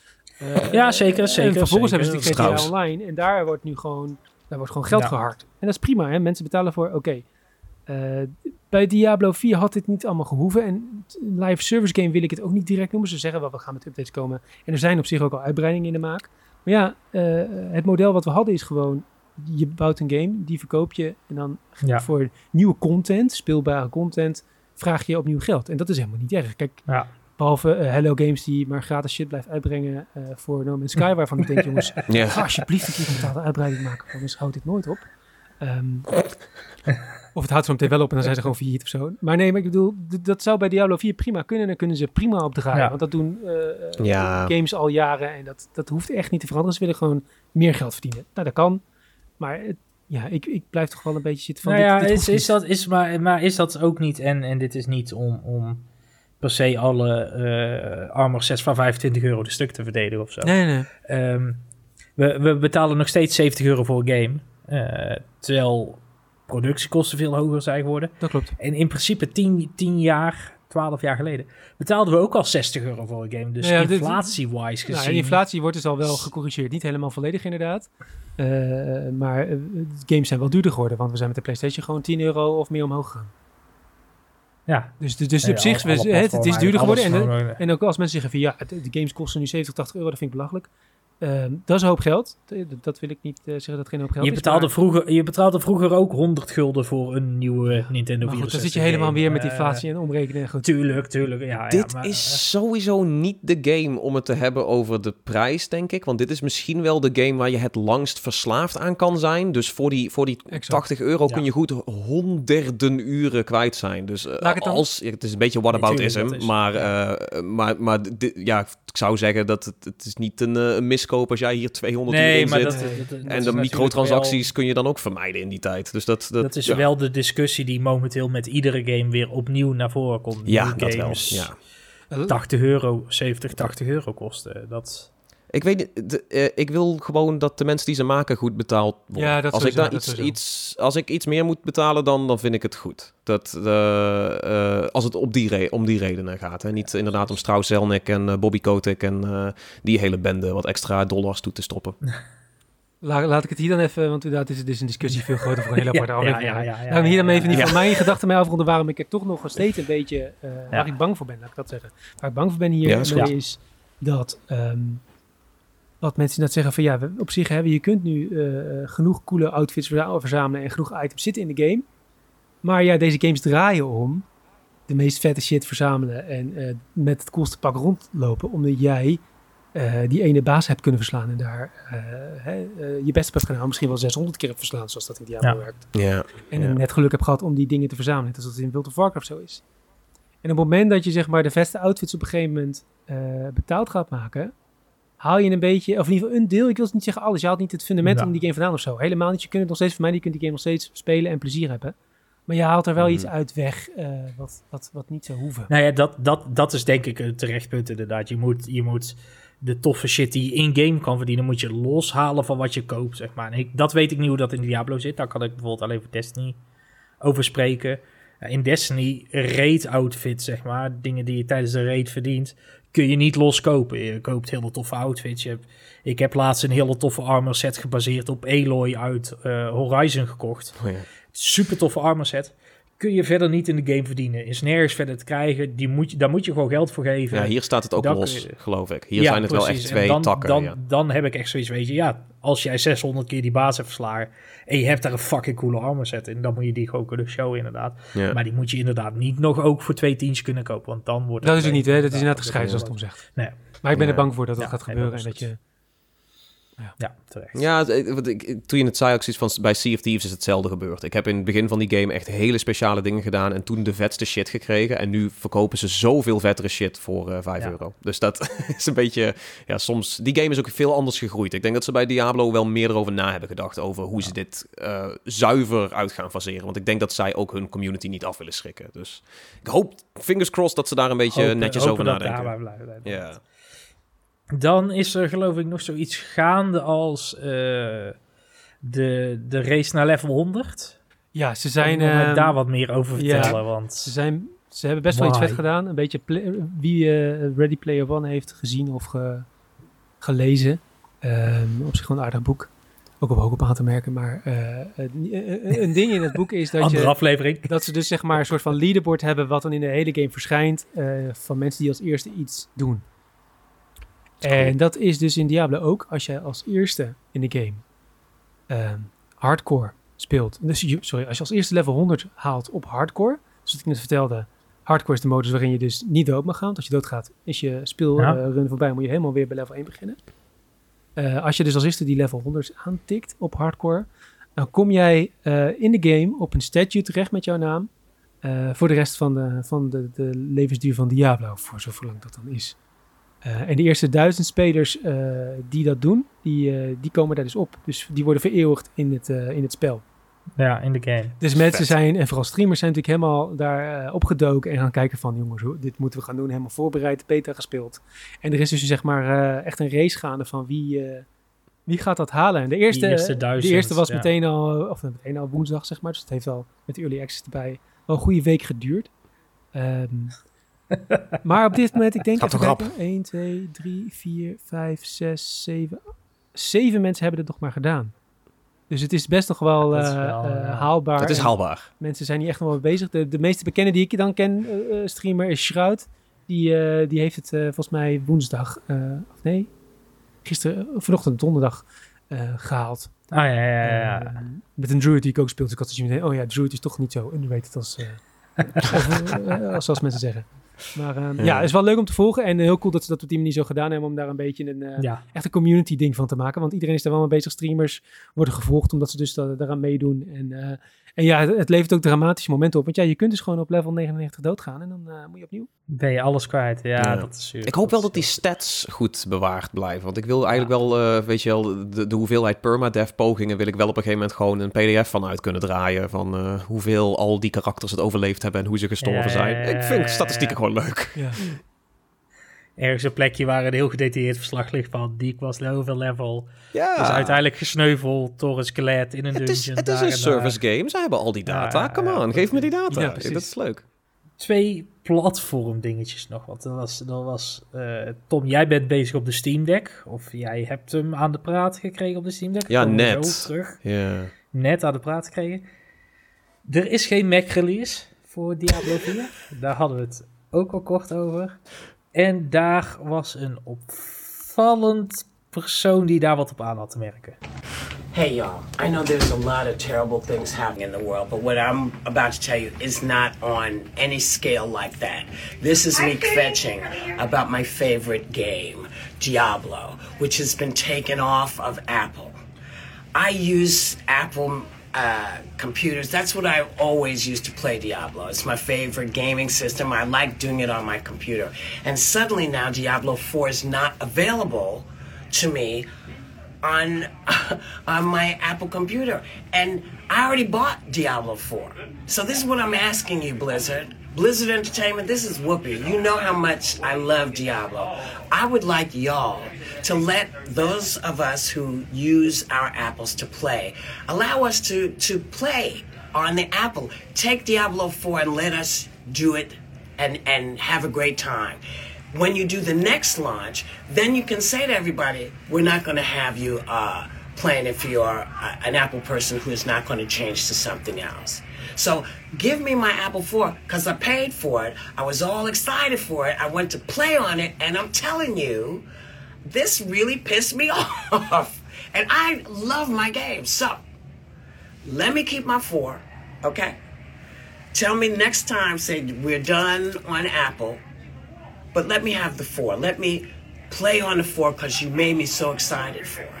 Ja, zeker, En zeker, vervolgens zeker. hebben ze die GTA. Online en daar wordt nu gewoon, daar wordt gewoon geld Ja. gehard. En dat is prima, hè? mensen betalen voor, oké. Bij Diablo 4 had dit niet allemaal gehoeven en live service game wil ik het ook niet direct noemen. Ze zeggen wel, we gaan met updates komen. En er zijn op zich ook al uitbreidingen in de maak. Maar ja, eh, het model wat we hadden is gewoon, je bouwt een game, die verkoop je en dan ja, voor nieuwe content, speelbare content, vraag je opnieuw geld. En dat is helemaal niet erg. Kijk, ja. behalve eh, Hello Games die maar gratis shit blijft uitbrengen eh, voor No Man's Sky, waarvan ik denk, <laughs> jongens, Ja. ga alsjeblieft een keer een betaalde uitbreiding maken, anders houdt dit nooit op. Ehm, of het houdt zo meteen wel op en dan zijn ze gewoon failliet of zo. Maar nee, maar ik bedoel, dat zou bij Diablo 4 prima kunnen. Dan kunnen ze prima op draaien. Ja. Want dat doen eh, eh, Ja. games al jaren en dat, dat hoeft echt niet te veranderen. Ze willen gewoon meer geld verdienen. Nou, dat kan. Maar het- ja, ik, ik blijf toch wel een beetje zitten van... nou dit- ja, dit is, is dat, is, maar, maar is dat ook niet, en, en dit is niet om, om per se alle eh armor sets van 25 euro de stuk te verdedigen of zo. Nee, nee. Ehm, we, we betalen nog steeds 70 euro voor een game, terwijl productiekosten veel hoger zijn geworden. Dat klopt. En in principe 10, 10 jaar 12 jaar geleden, betaalden we ook al 60 euro voor een game. Dus Ja, dit- inflatie-wise gezien... Nou, en inflatie wordt dus al wel gecorrigeerd. Niet helemaal volledig inderdaad. Eh, maar eh, de games zijn wel duurder geworden. Want we zijn met de PlayStation gewoon 10 euro of meer omhoog gegaan. ja, Dus, dus, dus op zich, we- het, het is duurder geworden. En, eh, en ook als mensen zeggen van ja, de games kosten nu 70, 80 euro, dat vind ik belachelijk. Ehm, dat is een hoop geld. Dat, dat wil ik niet eh, zeggen dat het geen hoop geld je, is. betaalde maar- vroeger, je betaalde vroeger ook 100 gulden voor een nieuwe Nintendo maar 64 goed, dan zit je helemaal game. weer met Eh, inflatie en omrekenen. Goed. tuurlijk, tuurlijk. Ja, dit ja, maar, eh, is sowieso niet de game om het te hebben over de prijs, denk ik. Want dit is misschien wel de game waar je het langst verslaafd aan kan zijn. Dus voor die, voor die Exact. 80 euro Ja. kun je goed honderden uren kwijt zijn. Dus eh, Laat ik het dan- als, ja, het is een beetje whataboutism, is- maar, eh, maar, maar ja, ik zou zeggen dat het, het is niet een, eh, een miskoop als jij hier 200 uur nee, in maar zit. dat, dat- dat- en de microtransacties kun je dan ook vermijden in die tijd. Dus dat, dat, Dat is ja. wel de discussie die momenteel met iedere game weer opnieuw naar voren komt. Ja, dat wel. Ja. 80 euro, 70, 80 euro kosten. Dat, Ik weet niet, de- eh, ik wil gewoon dat de mensen die ze maken goed betaald worden. Ja, dat als ik daar dat iets, iets, als ik iets meer moet betalen, dan, dan vind ik het goed. Dat, eh, eh, als het op die re- om die redenen gaat. Hè. Niet inderdaad om Strauss Zelnick en Bobby Kotick en eh, die hele bende wat extra dollars toe te stoppen. <laughs> La- laat ik het hier dan even, want inderdaad is het dus een discussie veel groter voor een hele <laughs> aparte ja, aflevering. ja, ja, ja, Laat me hier dan ja, even niet ja. van mijn gedachten mee afronden waarom ik er toch nog steeds een beetje, eh, waar ik bang voor ben, laat ik dat zeggen. Waar ik bang voor ben hier Ja, is mee goed. Dat, wat mensen net zeggen van ja, we, op zich hebben, je kunt nu eh, eh, genoeg coole outfits verza- verzamelen en genoeg items zitten in de game. Maar ja, deze games draaien om de meest vette shit verzamelen en eh, met het coolste pak rondlopen, omdat jij eh, die ene baas hebt kunnen verslaan en daar eh, hè, eh, je best hebt gedaan, misschien wel 600 keer hebt verslaan, zoals dat in Diablo Ja. werkt. Ja, En Ja. net geluk heb gehad om die dingen te verzamelen. Net als dat in World of Warcraft zo is. En op het moment dat je zeg maar de beste outfits op een gegeven moment eh, betaald gaat maken, haal je een beetje, of in ieder geval een deel, ik wil het niet zeggen alles, je haalt niet het fundament om die game vandaan of zo. Helemaal niet, je kunt het nog steeds voor mij, je kunt die game nog steeds spelen en plezier hebben. Maar je haalt er wel Mhm. iets uit weg eh, wat, wat, wat niet zou hoeven. Nou ja, dat, dat, dat is denk ik een terecht punt inderdaad. Je moet, je moet de toffe shit die je in-game kan verdienen, moet je loshalen van wat je koopt, zeg maar. En ik, dat weet ik niet hoe dat in Diablo zit. Daar kan ik bijvoorbeeld alleen voor Destiny over spreken. In Destiny, raid outfits, zeg maar, dingen die je tijdens de raid verdient, kun je niet loskopen. Je koopt hele toffe outfits. Je hebt, ik heb laatst een hele toffe armor set gebaseerd op Aloy uit eh, Horizon gekocht. Oh ja. Super toffe armor set. Kun je verder niet in de game verdienen. Is nergens verder te krijgen. Die moet je, daar moet je gewoon geld voor geven. ja, hier staat het ook Dat los, je- geloof ik. Hier Ja, zijn het wel echt twee dan, takken. Dan, ja. dan heb ik echt zoiets, weet je, ja, als jij 600 keer die baas hebt verslagen en je hebt daar een fucking coole armor set in, dan moet je die gewoon kunnen showen inderdaad. Ja. Maar die moet je inderdaad niet nog ook voor twee tientjes kunnen kopen, want dan wordt Dat is het niet, hè? Dat is inderdaad gescheiden, zoals Tom zegt. Nee. Maar ik ben Ja. er bang voor dat dat Ja, gaat gebeuren dat en dat je... Ja, terecht. Ja, wat ik, toen je het zei ook zoiets van bij Sea of Thieves is hetzelfde gebeurd. Ik heb in het begin van die game echt hele speciale dingen gedaan en toen de vetste shit gekregen. En nu verkopen ze zoveel vettere shit voor eh 5 Ja. euro. Dus dat <laughs> is een beetje, ja, soms, die game is ook veel anders gegroeid. Ik denk dat ze bij Diablo wel meer erover na hebben gedacht over hoe ze dit eh, zuiver uit gaan faseren. Want ik denk dat zij ook hun community niet af willen schrikken. Dus ik hoop, fingers crossed, dat ze daar een beetje Hopen- netjes hopen over dat nadenken. Ja. Dan is er geloof ik nog zoiets gaande als eh, de, de race naar level 100. Ja, ze Zijn, ehm, daar wat meer over ja, vertellen, want... Ze, zijn, ze hebben best wel iets vet gedaan. Een beetje wie eh, Ready Player One heeft gezien of ge- gelezen. Ehm, op zich gewoon een aardig boek. Ook op ook op aan te merken. Maar eh, een, ding in het boek is dat, <laughs> Andere je, aflevering. <laughs> dat ze dus zeg maar een soort van leaderboard hebben... wat dan in de hele game verschijnt van mensen die als eerste iets doen. En dat is dus in Diablo ook. Als jij als eerste in de game ehm, hardcore speelt. Dus, sorry, als je als eerste level 100 haalt op hardcore. Zoals ik net vertelde. Hardcore is de modus waarin je dus niet dood mag gaan. Want als je doodgaat is je speelrun Ja. voorbij. Moet je helemaal weer bij level 1 beginnen. Eh, als je dus als eerste die level 100 aantikt op hardcore. Dan kom jij eh, in de game op een statue terecht met jouw naam. eh, voor de rest van, de, van de, de levensduur van Diablo. Voor zover lang dat dan is. Eh, en de eerste duizend spelers eh, die dat doen, die, eh, die komen daar dus op. Dus die worden vereeuwigd in het, eh, in het spel. Ja, in de game. Dus mensen Vet. zijn, en vooral streamers zijn natuurlijk helemaal daar opgedoken en gaan kijken van, jongens, dit moeten we gaan doen. Helemaal voorbereid, beta gespeeld. En er is dus zeg maar eh, echt een race gaande van wie, eh, wie gaat dat halen. En de eerste, eerste de duizend, eerste was ja. meteen al, of meteen al woensdag zeg maar. Dus het heeft al met de early access erbij wel een goede week geduurd. Ehm, Maar op dit moment, ik denk kijken. 1, 2, 3, 4, 5, 6, 7. Zeven mensen hebben het nog maar gedaan. Dus het is best nog wel, Dat eh, wel, eh, ja. haalbaar. Het is En haalbaar. Mensen zijn hier echt nog wel mee bezig. De, de meeste bekende die ik dan ken, eh, eh, streamer, is Shroud. Die, eh, die heeft het eh, volgens mij woensdag, eh, of nee, gisteren, vanochtend donderdag eh, gehaald. Ah ja, ja, ja. ja. Eh, met een druid die ik ook speel. Dus ik had dus meteen, oh ja, druid is toch niet zo underrated als, eh, <laughs> als, eh, als, als mensen zeggen. Maar ehm, ja. Ja. het is wel leuk om te volgen. En heel cool dat ze dat op die manier zo gedaan hebben. Om daar een beetje een, ja. echt een community ding van te maken. Want iedereen is daar wel mee bezig. Streamers worden gevolgd omdat ze dus da- daaraan meedoen. En, eh, en ja, het, het levert ook dramatische momenten op. Want ja, je kunt dus gewoon op level 99 doodgaan. En dan eh, moet je opnieuw. Ben je alles kwijt? Ja, Ja. dat is super. Ik hoop wel dat die stats goed bewaard blijven. Want ik wil eigenlijk wel, eh, weet je wel, de, de hoeveelheid permadeath pogingen wil ik wel op een gegeven moment gewoon een pdf van uit kunnen draaien. Van eh, hoeveel al die karakters het overleefd hebben en hoe ze gestorven Ja, zijn. ja, Ik vind ja, statistieken ja. gewoon leuk. <laughs> Ergens een plekje waar een heel gedetailleerd verslag ligt van die was level. Ja, Is uiteindelijk gesneuveld door een skelet in een het dungeon. is, het is een en service game. Ze hebben al die data. Ja, Come ja, on, geef me die data. Ja, dat is leuk. Twee platform dingetjes nog. Want dat was, dat was eh, Tom, jij bent bezig op de Steam Deck. Of jij hebt hem aan de praat gekregen op de Steam Deck. Ja, net. terug. Ja. Net aan de praat gekregen. Er is geen Mac release voor Diablo 4. daar hadden we het ook al kort over. En daar was een opvallend persoon die daar wat op aan had te merken. Hey y'all, I know there's a lot of terrible things happening in the world, but what I'm about to tell you is not on any scale like that. This is me fetching about my favorite game, Diablo, which has been taken off of Apple. I use Apple uh, computers. That's what I always used to play Diablo. It's my favorite gaming system. I like doing it on my computer. And suddenly now Diablo 4 is not available to me on <laughs> on my Apple computer. And I already bought Diablo 4. So this is what I'm asking you, Blizzard. Blizzard Entertainment, this is Whoopi. You know how much I love Diablo. I would like y'all to let those of us who use our apples to play allow us to to play on the Apple. Take Diablo 4 and let us do it and and have a great time when you do the next launch, then you can say to everybody, we're not going to have you uh, playing if you're uh, an Apple person who is not going to change to something else. So give me my Apple 4 because I paid for it. I was all excited for it. I went to play on it, and I'm telling you, this really pissed me <laughs> off. And I love my game. So let me keep my 4, okay? Tell me next time, say we're done on Apple but let me have the four. Let me play on the four because you made me so excited for it.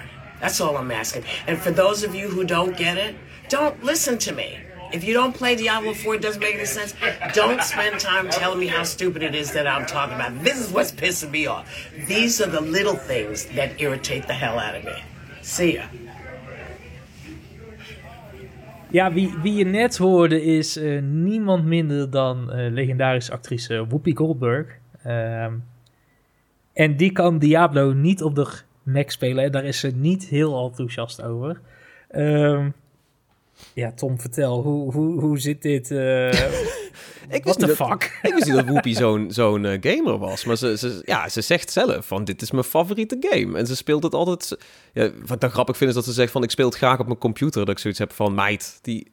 That's all I'm asking. And for those of you who don't get it, don't listen to me. If you don't play Diablo 4, it doesn't make any sense. Don't spend time telling me how stupid it is that I'm talking about. This is what's pissing me off. These are the little things that irritate the hell out of me. See ya. Ja, wie, wie je net hoorde is eh, niemand minder dan eh, legendarische actrice Whoopi Goldberg. Ehm, en die kan Diablo niet op de Mac spelen. En daar is ze niet heel enthousiast over. Ehm, ja, Tom, vertel, hoe, hoe, hoe zit dit? eh <laughs> Ik What wist the niet dat- fuck? Ik wist niet dat Whoopi <laughs> zo'n zo'n eh, gamer was. Maar ze, ze, ja, ze zegt zelf van dit is mijn favoriete game. En ze speelt het altijd... Ja, wat dan grappig vind is dat ze zegt van ik speel het graag op mijn computer. Dat ik zoiets heb van meid, die,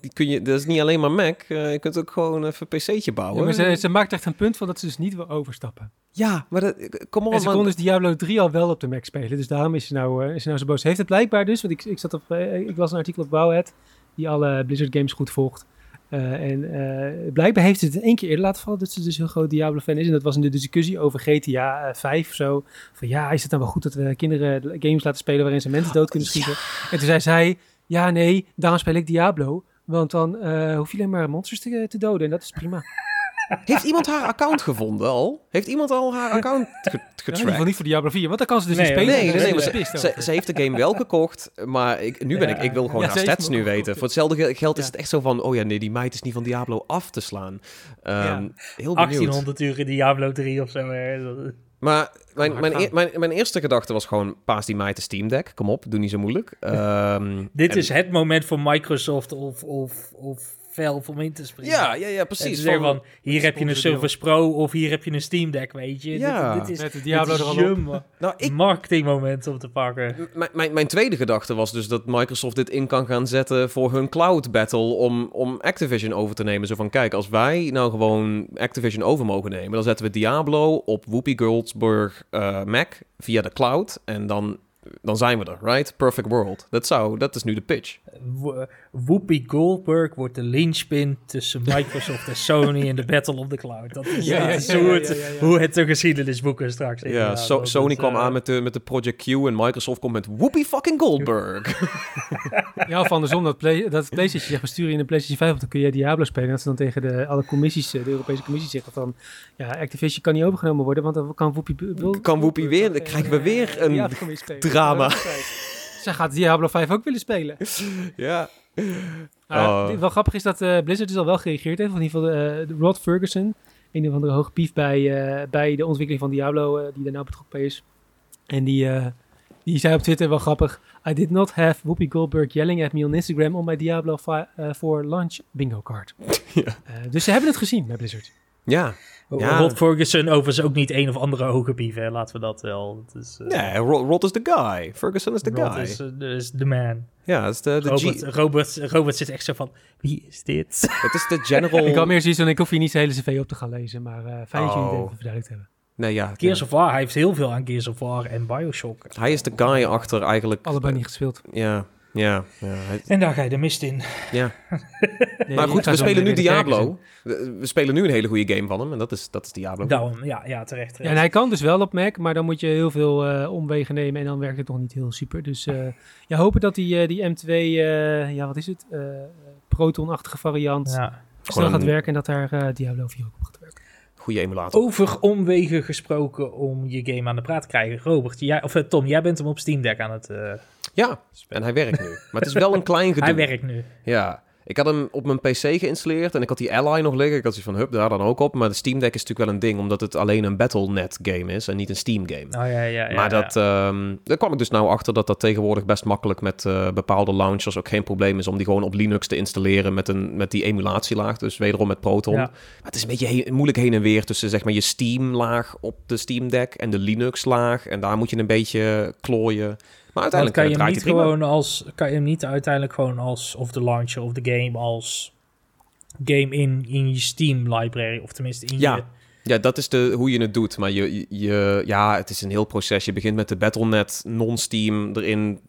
die kun je... Dat is niet alleen maar Mac. eh, je kunt ook gewoon even een pc'tje Ja, bouwen. maar ze, ze maakt echt een punt van dat ze dus niet wil overstappen. Ja, maar dat... Kom on, en ze kon dus Diablo 3 al wel op de Mac spelen. Dus daarom is ze nou, eh, is ze nou zo boos. Heeft het blijkbaar dus, want ik, ik, zat op, eh, ik las een artikel op Bowhead, die alle Blizzard games goed volgt. Eh, en eh, blijkbaar heeft ze het één keer eerder laten vallen dat ze dus heel groot Diablo-fan is. En dat was in de discussie over GTA eh, 5 of zo. Van ja, is het dan wel goed dat we kinderen de games laten spelen waarin ze mensen dood kunnen schieten? En toen zei zij, ja nee, daarom speel ik Diablo. Want dan eh, hoef je alleen maar monsters te, te doden en dat is prima. Heeft iemand haar account gevonden al? Heeft iemand al haar account ge- Ja, in ieder getracked? geval niet voor Diablo 4, want dan kan ze dus Nee, niet spelen. Nee, nee, nee, ze ze, heeft de game wel gekocht, maar ik, nu ben ik, ik wil gewoon Ja, haar stats nu weten. Voor hetzelfde ge- geld is het echt zo van, oh ja, nee, die meid is niet van Diablo af te slaan. Ehm, Ja. Heel benieuwd. 1800 uur in Diablo 3 of zo. hè. Maar mijn, mijn, eer- mijn, mijn eerste gedachte was gewoon, paas die meid de Steam Deck. Kom op, doe niet zo moeilijk. Ehm, Dit en- is het moment voor Microsoft of, of, of velf om in te springen. Ja, ja, ja, precies. zeggen van, hier heb je een. Surface Pro of hier heb je een Steam Deck, weet je. Ja, dit, dit is, Met de dit Diablo is er op. ma- nou, ik, marketingmoment om te pakken. Mijn- Mijn, mijn tweede gedachte was dus dat Microsoft dit in kan gaan zetten voor hun cloud battle om, om Activision over te nemen. Zo van, kijk, als wij nou gewoon Activision over mogen nemen, dan zetten we Diablo op Whoopi Goldberg eh, Mac via de cloud en dan, dan zijn we er, right? Perfect world. Dat zou, dat is nu de pitch. Whoopi Goldberg wordt de linchpin tussen Microsoft en Sony in de Battle of the Cloud. Dat is, Ja, dat ja, is ja, hoe, het, ja, ja, ja. hoe het de geschiedenisboeken straks Ja. So- Sony het, kwam eh, aan met de, met de Project Q en Microsoft komt met Whoopi fucking Goldberg. <laughs> Ja, of andersom, dat, play, dat PlayStation zegt, we sturen je een PlayStation 5 op, dan kun je Diablo spelen. En dat ze dan tegen de, alle commissies, eh, de Europese commissie zeggen van, ja, Activision kan niet overgenomen worden, want dan kan Whoopi... Kan Whoopi weer- dan krijgen we weer een drama. Zij gaat Diablo 5 ook willen spelen. ja. Oh. wel grappig is dat eh, Blizzard dus al wel gereageerd heeft. In ieder geval eh, Rod Ferguson, een of andere hoge pief bij, eh, bij de ontwikkeling van Diablo, die daar nou betrokken bij is. En die, die zei op Twitter wel grappig. I did not have Whoopi Goldberg yelling at me on Instagram on my Diablo 4 launch bingo card. <laughs> Ja. Dus ze hebben het gezien bij Blizzard. Ja. Ja. Rod Ferguson overigens ook niet een of andere hoge pief, hè. laten we dat wel. Het is, eh, Nee, Rod, Rod is the guy. Ferguson is the Rod guy. is, eh, is de man. Ja, het is de, de Robert, G- Robert, Robert zit echt zo van, wie is dit? <laughs> het is de general... Ik had meer zoiets van, ik hoef hier niet zijn hele cv op te gaan lezen. Maar eh, fijn dat jullie het Oh. even verduidelijkt hebben. Nee, ja. Gears of War, hij heeft heel veel aan Gears of War en Bioshock. Hij is de guy achter eigenlijk... Allebei niet gespeeld. Ja, ja. En daar ga je de mist in. ja. <laughs> Nee, maar goed, we spelen nu. Diablo. We we spelen nu een hele goede game van hem. En dat is, dat is Diablo. Daarom, ja, ja, terecht. Ja, en hij kan dus wel op Mac, maar dan moet je heel veel eh, omwegen nemen en dan werkt het nog niet heel super. Dus eh <laughs> ja, hopen dat die, eh, die M2, eh, ja wat is het, Eh, Proton-achtige variant Ja. snel gaat werken en dat daar eh, Diablo 4 ook op gaat werken. Goede emulator. Over omwegen gesproken om je game aan de praat te krijgen. Robert, jij, of Tom, jij bent hem op Steam Deck aan het eh Ja, en hij werkt nu. Maar het is wel een <laughs> klein gedoe. Hij werkt nu. Ja. Ik had hem op mijn PC geïnstalleerd en ik had die Ally nog liggen. Ik had zoiets van, hup, daar dan ook op. Maar de Steam Deck is natuurlijk wel een ding, omdat het alleen een Battle.net game is en niet een Steam game. Oh ja, ja, ja. maar ja. dat, ehm, daar kwam ik dus nou achter dat dat tegenwoordig best makkelijk met eh, bepaalde launchers ook geen probleem is om die gewoon op Linux te installeren met, een, met die emulatielaag. Dus wederom met Proton. Ja. Maar het is een beetje moeilijk heen en weer tussen zeg maar je Steam-laag op de Steam Deck en de Linux-laag. En daar moet je een beetje klooien. Maar uiteindelijk kan eh, je hem niet gewoon als kan je hem niet uiteindelijk gewoon als of de launcher of de game als game in, in je Steam library of tenminste in Ja. je Ja, dat is de, hoe je het doet. Maar je, je- je, ja, het is een heel proces. Je begint met de Battle.net non-Steam erin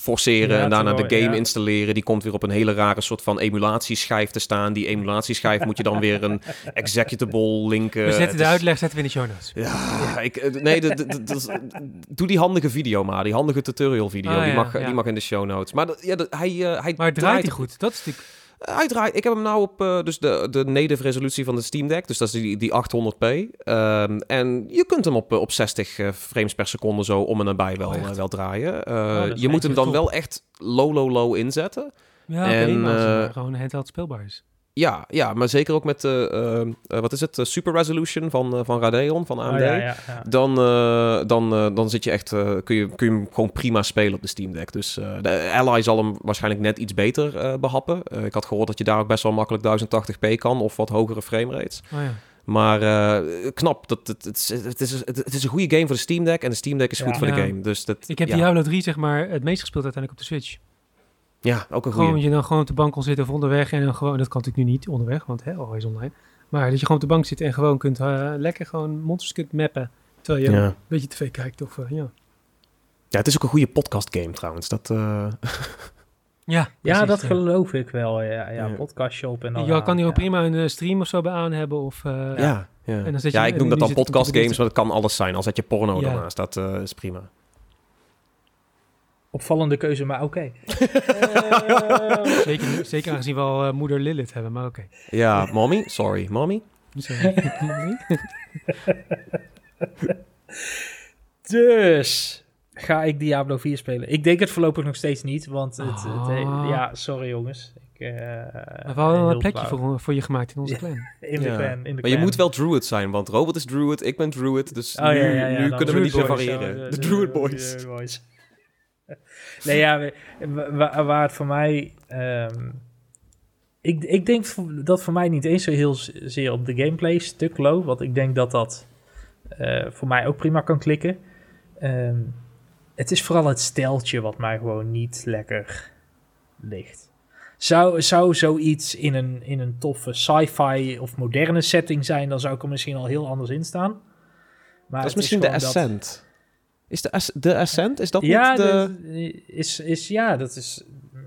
forceren Ja, en daarna de game ja. installeren. Die komt weer op een hele rare soort van emulatieschijf te staan. Die emulatieschijf moet je dan weer een executable linken. We zetten de is- uitleg zetten we in de show notes. Ja, ik, eh, nee, doe die handige video maar. Die handige tutorial video. Ah, die, mag, die mag in de show notes. Maar ja, hij, eh, hij Maar draait hij goed? Dat is natuurlijk... draait, ik heb hem nou op eh, dus de, de native resolutie van de Steam Deck. Dus dat is die, die 800p. Ehm, en je kunt hem op, eh, op 60 eh, frames per seconde zo om en nabij wel, Oh, eh, wel draaien. Eh, Oh, je moet hem dan top. wel echt low, low, low inzetten. Ja, En, eh, maar gewoon handheld speelbaar is. Ja, ja maar zeker ook met, de eh, wat is het, super resolution van, van Radeon, van AMD. Oh, ja, ja, ja. Dan, dan, dan zit je echt, kun, je, kun je hem gewoon prima spelen op de Steam Deck. Dus de Ally zal hem waarschijnlijk net iets beter eh, behappen. Eh, ik had gehoord dat je daar ook best wel makkelijk 1080p kan of wat hogere framerates. Oh ja. Maar knap, dat, het, het, is, het, is, het, het is een goede game voor de Steam Deck en de Steam Deck is Ja. goed voor de game. Dus dat, Ik heb ja, Diablo 3 zeg maar het meest gespeeld uiteindelijk op de Switch. Ja, ook een Gewoon goede. dat je dan gewoon op de bank kon zitten of onderweg en dan gewoon, dat kan natuurlijk nu niet onderweg, want hè, always online. Maar dat je gewoon op de bank zit en gewoon kunt eh, lekker gewoon monsters kunt mappen. Terwijl je Ja. een beetje tv kijkt of eh, ja. ja, het is ook een goede podcast game trouwens. Dat, eh, <laughs> Ja, Ja, dat ja. geloof ik wel. Ja, ja, Ja. podcastje op en dan. Je kan hier ja. ook prima een stream of zo bij aan hebben of... eh, ja, ja. En dan zet je- ja, ik noem dat dan podcast games, maar dat kan alles zijn. Al zet je porno Ja. ernaast, dat eh, is prima. Opvallende keuze, maar oké. <laughs> zeker, zeker aangezien we al eh, moeder Lilith hebben, maar oké. Ja, mommy, sorry, mommy. Sorry. <laughs> Dus ga ik Diablo 4 spelen. Ik denk het voorlopig nog steeds niet, want het, het- Ah. ja, sorry jongens. Ik, eh, we heel een plekje voor, voor je gemaakt in onze Ja. clan. <laughs> in de Ja. clan. In de Maar je clan. moet wel Druid zijn, want Robert is Druid, ik ben Druid. Dus Oh, nu, ja, ja, nu dan kunnen we niet meer Druid Boys, variëren. De Druid Boys. Nee, ja, waar het voor mij... ehm, ik, ik denk dat voor mij niet eens zo heel zeer op de gameplay stuk low. Want ik denk dat dat eh, voor mij ook prima kan klikken. Ehm, het is vooral het steltje wat mij gewoon niet lekker ligt. Zou, zou zoiets in een, in een toffe sci-fi of moderne setting zijn, dan zou ik er misschien al heel anders in staan. Maar dat is misschien de Ascent. Is de, de Ascent, is dat ja, niet de... is, is, ja, dat is...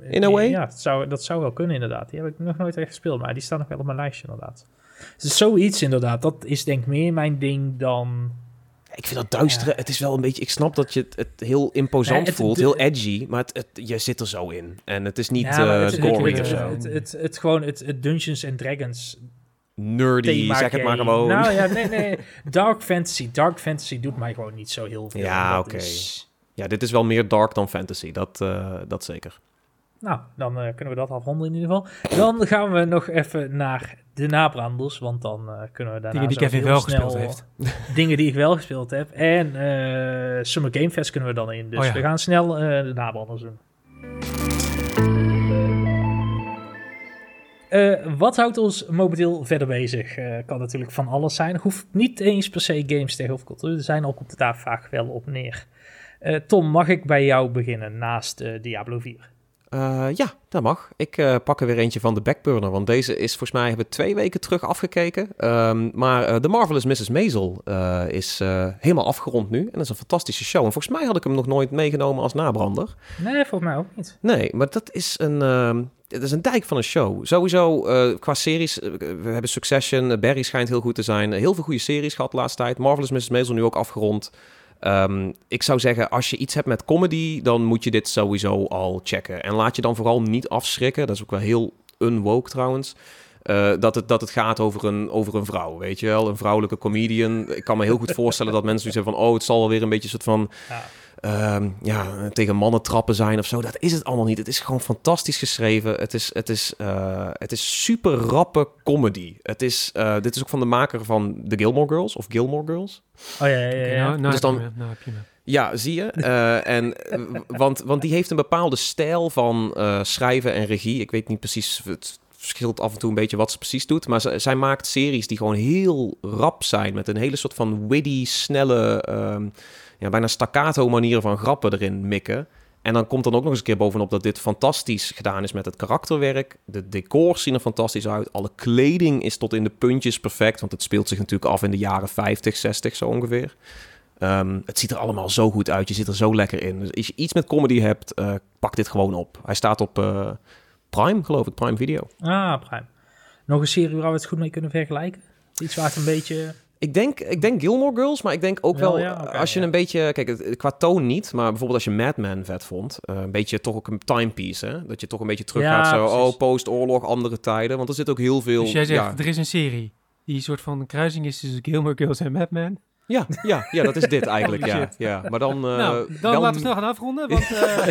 In a way? Ja, dat zou, dat zou wel kunnen inderdaad. Die heb ik nog nooit echt gespeeld, maar die staan nog wel op mijn lijstje inderdaad. Dus zoiets inderdaad, dat is denk ik meer mijn ding dan... Ik vind dat duistere, het is wel een beetje... Ik snap dat je het, het heel imposant Nee, het- voelt, de- heel edgy, maar het, het- je zit er zo in. En het is niet Ja, het, gory het, of zo. het, het, het gewoon het, het Dungeons and Dragons Nerdy, thema zeg het maar gewoon. Nou ja, nee, nee. Dark fantasy. Dark fantasy doet mij gewoon niet zo heel veel. Ja, oké. is- Ja, dit is wel meer dark dan fantasy, dat, eh, dat zeker. Nou, dan eh, kunnen we dat afronden in ieder geval. Dan gaan we nog even naar de nabranders, want dan eh, kunnen we daarna Dingen die zo Kevin wel gespeeld heeft. <laughs> Dingen die ik wel gespeeld heb. En eh, Summer Game Fest kunnen we dan in. Dus Oh ja. we gaan snel eh, de nabranders doen. Eh, wat houdt ons momenteel verder bezig? Eh, kan natuurlijk van alles zijn. Hoeft niet eens per se games tegen of cultuur te zijn, al komt het daar vaak wel op neer. Eh, Tom, mag ik bij jou beginnen naast Diablo 4? Eh, ja, dat mag. Ik eh, pak er weer eentje van de backburner, want deze is volgens mij hebben we twee weken terug afgekeken. Ehm, maar eh The Marvelous Mrs. Maisel is helemaal afgerond nu en dat is een fantastische show. En volgens mij had ik hem nog nooit meegenomen als nabrander. Nee, volgens mij ook niet. Nee, maar dat is een, ehm, het is een dijk van een show. Sowieso qua series, we hebben Succession, Barry schijnt heel goed te zijn. heel veel goede series gehad de laatste tijd. Marvelous Mrs. Maisel nu ook afgerond. Ehm, ik zou zeggen, als je iets hebt met comedy, dan moet je dit sowieso al checken. En laat je dan vooral niet afschrikken. Dat is ook wel heel unwoke trouwens. Eh, dat, het, dat het gaat over een, over een vrouw, weet je wel. Een vrouwelijke comedian. Ik kan me heel goed voorstellen dat mensen zoiets hebben van... oh, het zal wel weer een beetje een soort van... Ja. ehm, ja, tegen mannen trappen zijn of zo. Dat is het allemaal niet. Het is gewoon fantastisch geschreven. Het is, het is, eh, het is super rappe comedy. Het is, eh, dit is ook van de maker van The Gilmore Girls of Gilmore Girls. Oh ja, ja, ja. Ja. nou, nou Dus heb je dan- me, nou heb je me. Ja, zie je. Eh, en, want, want die heeft een bepaalde stijl van eh, schrijven en regie. Ik weet niet precies, het verschilt af en toe een beetje wat ze precies doet. Maar zij maakt series die gewoon heel rap zijn. Met een hele soort van witty, snelle, ehm, ja, bijna staccato manieren van grappen erin mikken. En dan komt dan ook nog eens een keer bovenop dat dit fantastisch gedaan is met het karakterwerk. De decors zien er fantastisch uit. Alle kleding is tot in de puntjes perfect. Want het speelt zich natuurlijk af in de jaren 50, 60 zo ongeveer. Ehm, het ziet er allemaal zo goed uit. Je zit er zo lekker in. Dus als je iets met comedy hebt, eh, pak dit gewoon op. Hij staat op eh, Prime, geloof ik. Prime Video. Ah, prime. Nog een serie waar we het goed mee kunnen vergelijken? Iets waar het een beetje... Ik denk, ik denk Gilmore Girls, maar ik denk ook Wel, wel... ja, oké, als je ja. een beetje... Kijk, het- qua toon niet, maar bijvoorbeeld als je Mad Men vet vond... eh, een beetje toch ook een timepiece, hè? Dat je toch een beetje teruggaat Ja, zo... precies. Oh, post-oorlog, andere tijden. Want er zit ook heel veel... Dus jij zegt, ja, er is een serie die een soort van kruising is tussen Gilmore Girls en Mad Men. ja, ja, ja, dat is dit <laughs> eigenlijk, ja, ja. Maar dan... eh, nou, dan wel- laten we snel gaan afronden, want <laughs> eh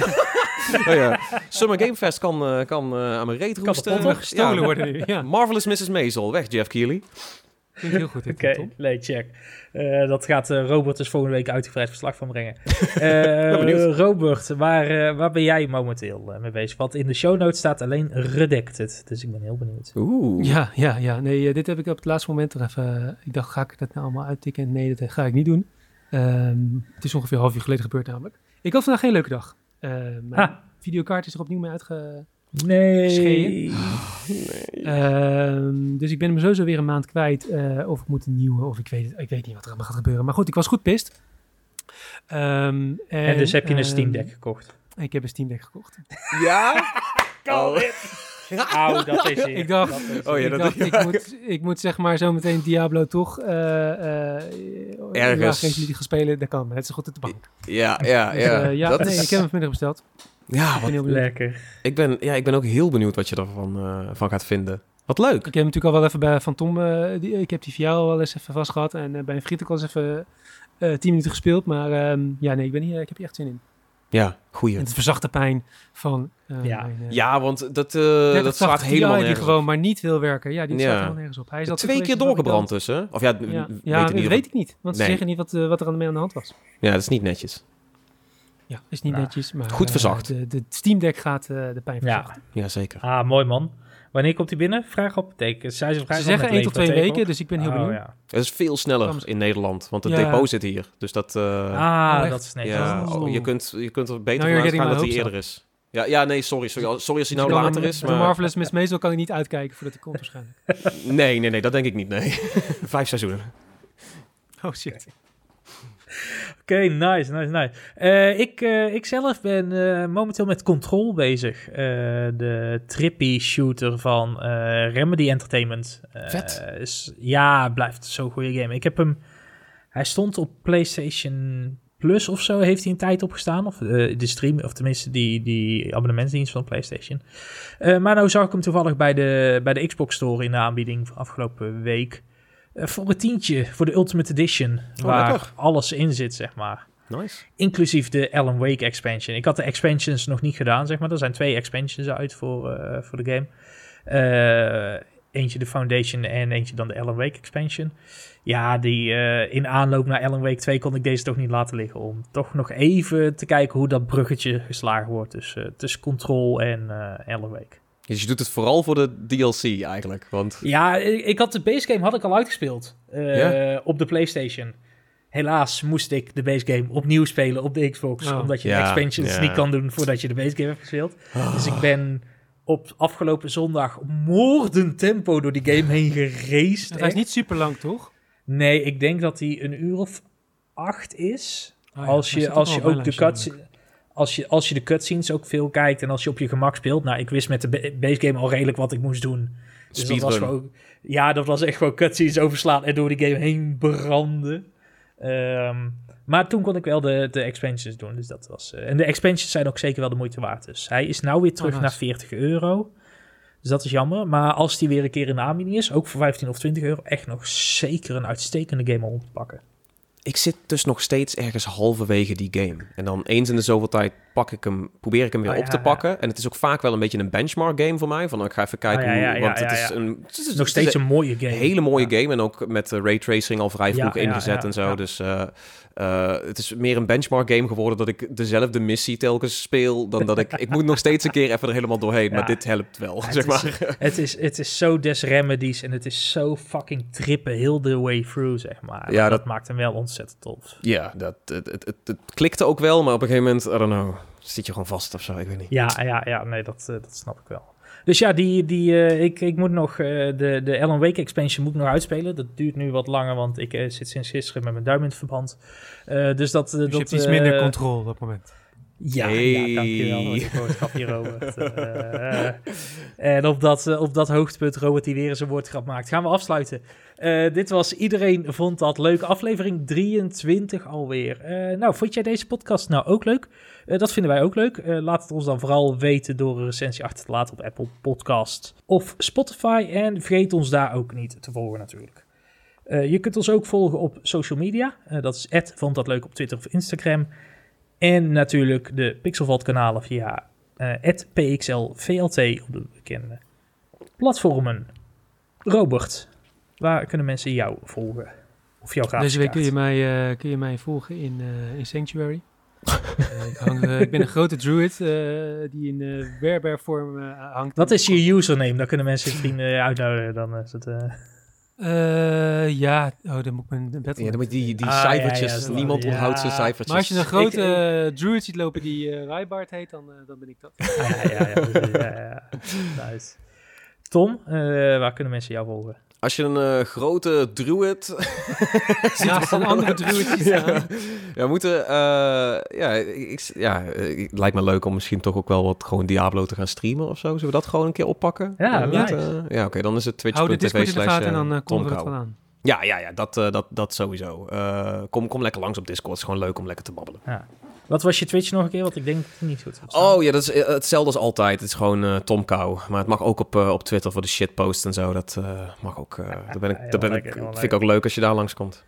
<laughs> Oh, ja. Summer Game Fest kan, eh, kan eh, aan mijn reet roesten. gestolen Ja. worden nu. Ja, Marvelous Mrs. Maisel. Weg, Jeff Keighley. klinkt heel goed. dit, Oké, Tom. nee, check. Eh, dat gaat eh, Robert dus volgende week uitgebreid verslag van brengen. <laughs> Eh, benieuwd. Robert, waar, waar ben jij momenteel mee bezig? Want in de show notes staat alleen redacted. Dus ik ben heel benieuwd. Oeh. Ja, ja, ja. Nee, dit heb ik op het laatste moment er even... ik dacht, ga ik dat nou allemaal uittikken? Nee, dat ga ik niet doen. Ehm, het is ongeveer een half uur geleden gebeurd namelijk. Ik had vandaag geen leuke dag. Eh, mijn Ha. videokaart is er opnieuw mee uitge... Nee. Scheeën. Ehm, dus ik ben hem sowieso weer een maand kwijt. eh, of ik moet een nieuwe, of ik weet, het, ik weet niet wat er allemaal gaat gebeuren. Maar goed, ik was goed pist. Ehm, en, En dus heb je een Steam ehm, Deck gekocht. Ik heb een Steam Deck gekocht. Ja? <laughs> Oh. <laughs> Auw, dat is het. Ik dacht- Dat is het. Oh ja, ik dat- dacht, ik, moet, ik moet zeg maar zo meteen Diablo toch eh eh Ergens. Ergens. die gaan spelen. Dat kan, het is goed op de bank. Ja, ja, Dus, ja. eh, ja Dat nee, is- ik heb hem vanmiddag besteld. Ja, Ik ben wat. Lekker. ik, ben, ja, ik ben ook heel benieuwd wat je ervan eh, van gaat vinden. Wat leuk. Ik heb hem natuurlijk al wel even bij Van Tom, eh, die, ik heb die voor jou al wel eens even vast gehad. En bij een vriend ook al eens even eh 10 minuten gespeeld. Maar ehm, ja, nee, ik, ben hier, ik heb hier echt zin in. Ja, goeie. En het verzacht de pijn van... eh, Ja. mijn, eh, Ja, want dat, eh 3080 dat slaat helemaal die nergens gewoon op. maar niet wil werken. Ja, die Ja. slaat helemaal nergens op. Hij is Twee keer doorgebrand tussen. Of ja, Ja, weet ja weet ik niet. Want ze zeggen niet wat, wat er aan mee aan de hand was. Ja, dat is niet netjes. Ja, is niet netjes. Maar goed verzacht. de, de Steam Deck gaat eh, de pijn verzachten. Ja, zeker. Ah, mooi man. Wanneer komt hij binnen? Vraag op. Teken. Zij ze Ze zeggen 1 tot 2 weken, dus ik ben heel oh, benieuwd. ja. Het is veel sneller in Nederland, want het Ja. depot zit hier. Dus dat... eh, Ah, Oh, dat is netjes. ja, Oh. je, kunt, je kunt er beter van uitgaan my dat hij eerder is. Ja, ja, nee, sorry. Sorry, sorry als hij nou Dus kan later is. De Maar... Marvelous Miss Maisel kan ik niet uitkijken voordat hij komt waarschijnlijk. <laughs> Nee, nee, nee, dat denk ik niet, nee. <laughs> Vijf seizoenen. Oh shit. Oké, nice, nice, nice. Eh, ik, eh, ik zelf ben eh, momenteel met Control bezig. De trippy shooter van Remedy Entertainment. Vet. Is, ja, blijft zo'n goede game. Ik heb hem... Hij stond op PlayStation Plus of zo, heeft hij een tijd opgestaan. Of de stream, of tenminste die, die abonnementsdienst van PlayStation. Maar nou zag ik hem toevallig bij de, bij de Xbox Store in de aanbieding van afgelopen week. Eh, voor een tientje, voor de Ultimate Edition. waar lekker. alles in zit, zeg maar. Nice. Inclusief de Alan Wake expansion. Ik had de expansions nog niet gedaan, zeg maar. Er zijn twee expansions uit voor, eh, voor de game. Eh, eentje de Foundation en eentje dan de Alan Wake expansion. Ja, die in aanloop naar Alan Wake 2 kon ik deze toch niet laten liggen. Om toch nog even te kijken hoe dat bruggetje geslagen wordt tussen, tussen Control en Alan Wake. Dus je doet het vooral voor de DLC eigenlijk, want... Ja, ik, had de base game had ik al uitgespeeld eh, op de PlayStation. Helaas moest ik de base game opnieuw spelen op de Xbox, Oh. omdat je Ja, de expansions ja. niet kan doen voordat je de base game hebt gespeeld. Dus ik ben op afgelopen zondag moordend tempo door die game heen geraced. Hij is niet super lang, toch? Nee, ik denk dat hij een uur of acht is. Oh ja, als je, als al je ook de cutscenes... Als je, als je de cutscenes ook veel kijkt en als je op je gemak speelt. Nou, ik wist met de ba- base game al redelijk wat ik moest doen. Dus dat was gewoon, ja, dat was echt gewoon cutscenes overslaan en door die game heen branden. Ehm, maar toen kon ik wel de, de expansions doen. Dus dat was, eh, en de expansions zijn ook zeker wel de moeite waard. Dus hij is nou weer terug nice. naar 40 euro. Dus dat is jammer. Maar als die weer een keer in de aanbieding is, ook voor 15 of 20 euro, echt nog zeker een uitstekende game om te pakken. Ik zit dus nog steeds ergens halverwege die game. En dan eens in de zoveel tijd pak ik hem, probeer ik hem weer Oh, op ja, te ja. pakken. En het is ook vaak wel een beetje een benchmark game voor mij. Van ik ga even kijken Oh, ja, hoe... Want het is een... Het is, Nog is steeds een mooie game. Hele mooie game en ook met uh, raytracing al vrij vroeg ingezet en zo. Dus eh, eh, het is meer een benchmark game geworden dat ik dezelfde missie telkens speel dan dat ik... <laughs> ik moet nog steeds een keer even er helemaal doorheen, maar dit helpt wel, het zeg is- maar. Het is, het is zo des remedies en het is zo fucking trippen heel the way through, zeg maar. Ja, dat, dat- maakt hem wel ontzettend tof. Ja, dat, het, het, het, het klikte ook wel, maar op een gegeven moment, I don't know, zit je gewoon vast of zo, ik weet niet. Ja, ja, ja, nee, dat, eh, dat snap ik wel. Dus ja, die, die, eh, ik, ik moet nog eh, de, de Alan Wake expansion moet ik nog uitspelen. Dat duurt nu wat langer, want ik zit sinds gisteren met mijn duim in het verband. Eh, dus dat, Dus je dat hebt iets minder controle op dat moment. Ja, Hey. ja dankjewel voor je Robert. <laughs> Eh, eh, en op dat, eh, op dat hoogtepunt, Robert die weer eens een woordgrap maakt, gaan we afsluiten. Dit was Iedereen Vond Dat Leuk, aflevering 23 alweer. Nou, vond jij deze podcast nou ook leuk? Dat vinden wij ook leuk. Laat het ons dan vooral weten door een recensie achter te laten op Apple Podcast of Spotify. En vergeet ons daar ook niet te volgen natuurlijk. Je kunt ons ook volgen op social media. Dat is vond dat leuk op Twitter of Instagram. En natuurlijk de Pixelvault kanalen via eh @pxlvlt op de bekende platformen. Robert, waar kunnen mensen jou volgen? Of jouw gratis Deze week kun je, mij, eh, kun je mij volgen in, eh, in Sanctuary. <laughs> Ik, hang, ik ben een grote druid die in uh, werbervorm hangt. Wat is je username? Dan kunnen mensen vrienden uitnodigen. Dan is het, eh, ja, oh, dan moet ik mijn battle. Ja, dan moet je die, die Ah, cijfertjes, ja, niemand onthoudt zijn cijfertjes. maar als je een grote eh, druid ziet lopen die Raibart heet, dan, dan ben ik dat. ah, <laughs> ja, ja, ja, ja, ja, ja. Nice. Tom, eh, waar kunnen mensen jou volgen? Als je een eh, grote druid... <laughs> Naast een andere druid. Ja, we moeten... eh, ja, ik, ja, het lijkt me leuk om misschien toch ook wel wat gewoon Diablo te gaan streamen of zo. Zullen we dat gewoon een keer oppakken? Ja, nice. eh, ja, oké, dan is het twitch.tv slash en dan komen we het aan. Ja, ja, ja, dat, dat, dat sowieso. Kom, kom lekker langs op Discord. Het is gewoon leuk om lekker te babbelen. Wat was je Twitch nog een keer? Want ik denk dat het niet goed. Oh ja, dat is eh, hetzelfde als altijd. Het is gewoon eh Tom Kou. Maar het mag ook op, eh, op Twitter voor de shitpost en zo. Dat mag ook. <laughs> daar ben ik, Ja, daar ben ik, vind ik ook leuk als je daar langskomt.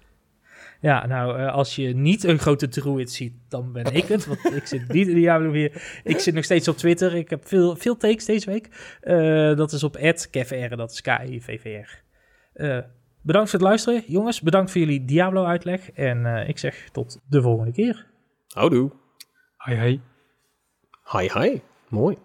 Ja, nou, als je niet een grote druid ziet, dan ben ik het. Want ik zit niet in Diablo 4. Ik zit nog steeds op Twitter. Ik heb veel, veel takes deze week. Dat is op @kevr, dat is K-I-V-V-R. Bedankt voor het luisteren, jongens. Bedankt voor jullie Diablo-uitleg. En ik zeg tot de volgende keer. Houdoe. Hi, hi. Hi, hi. Mooi.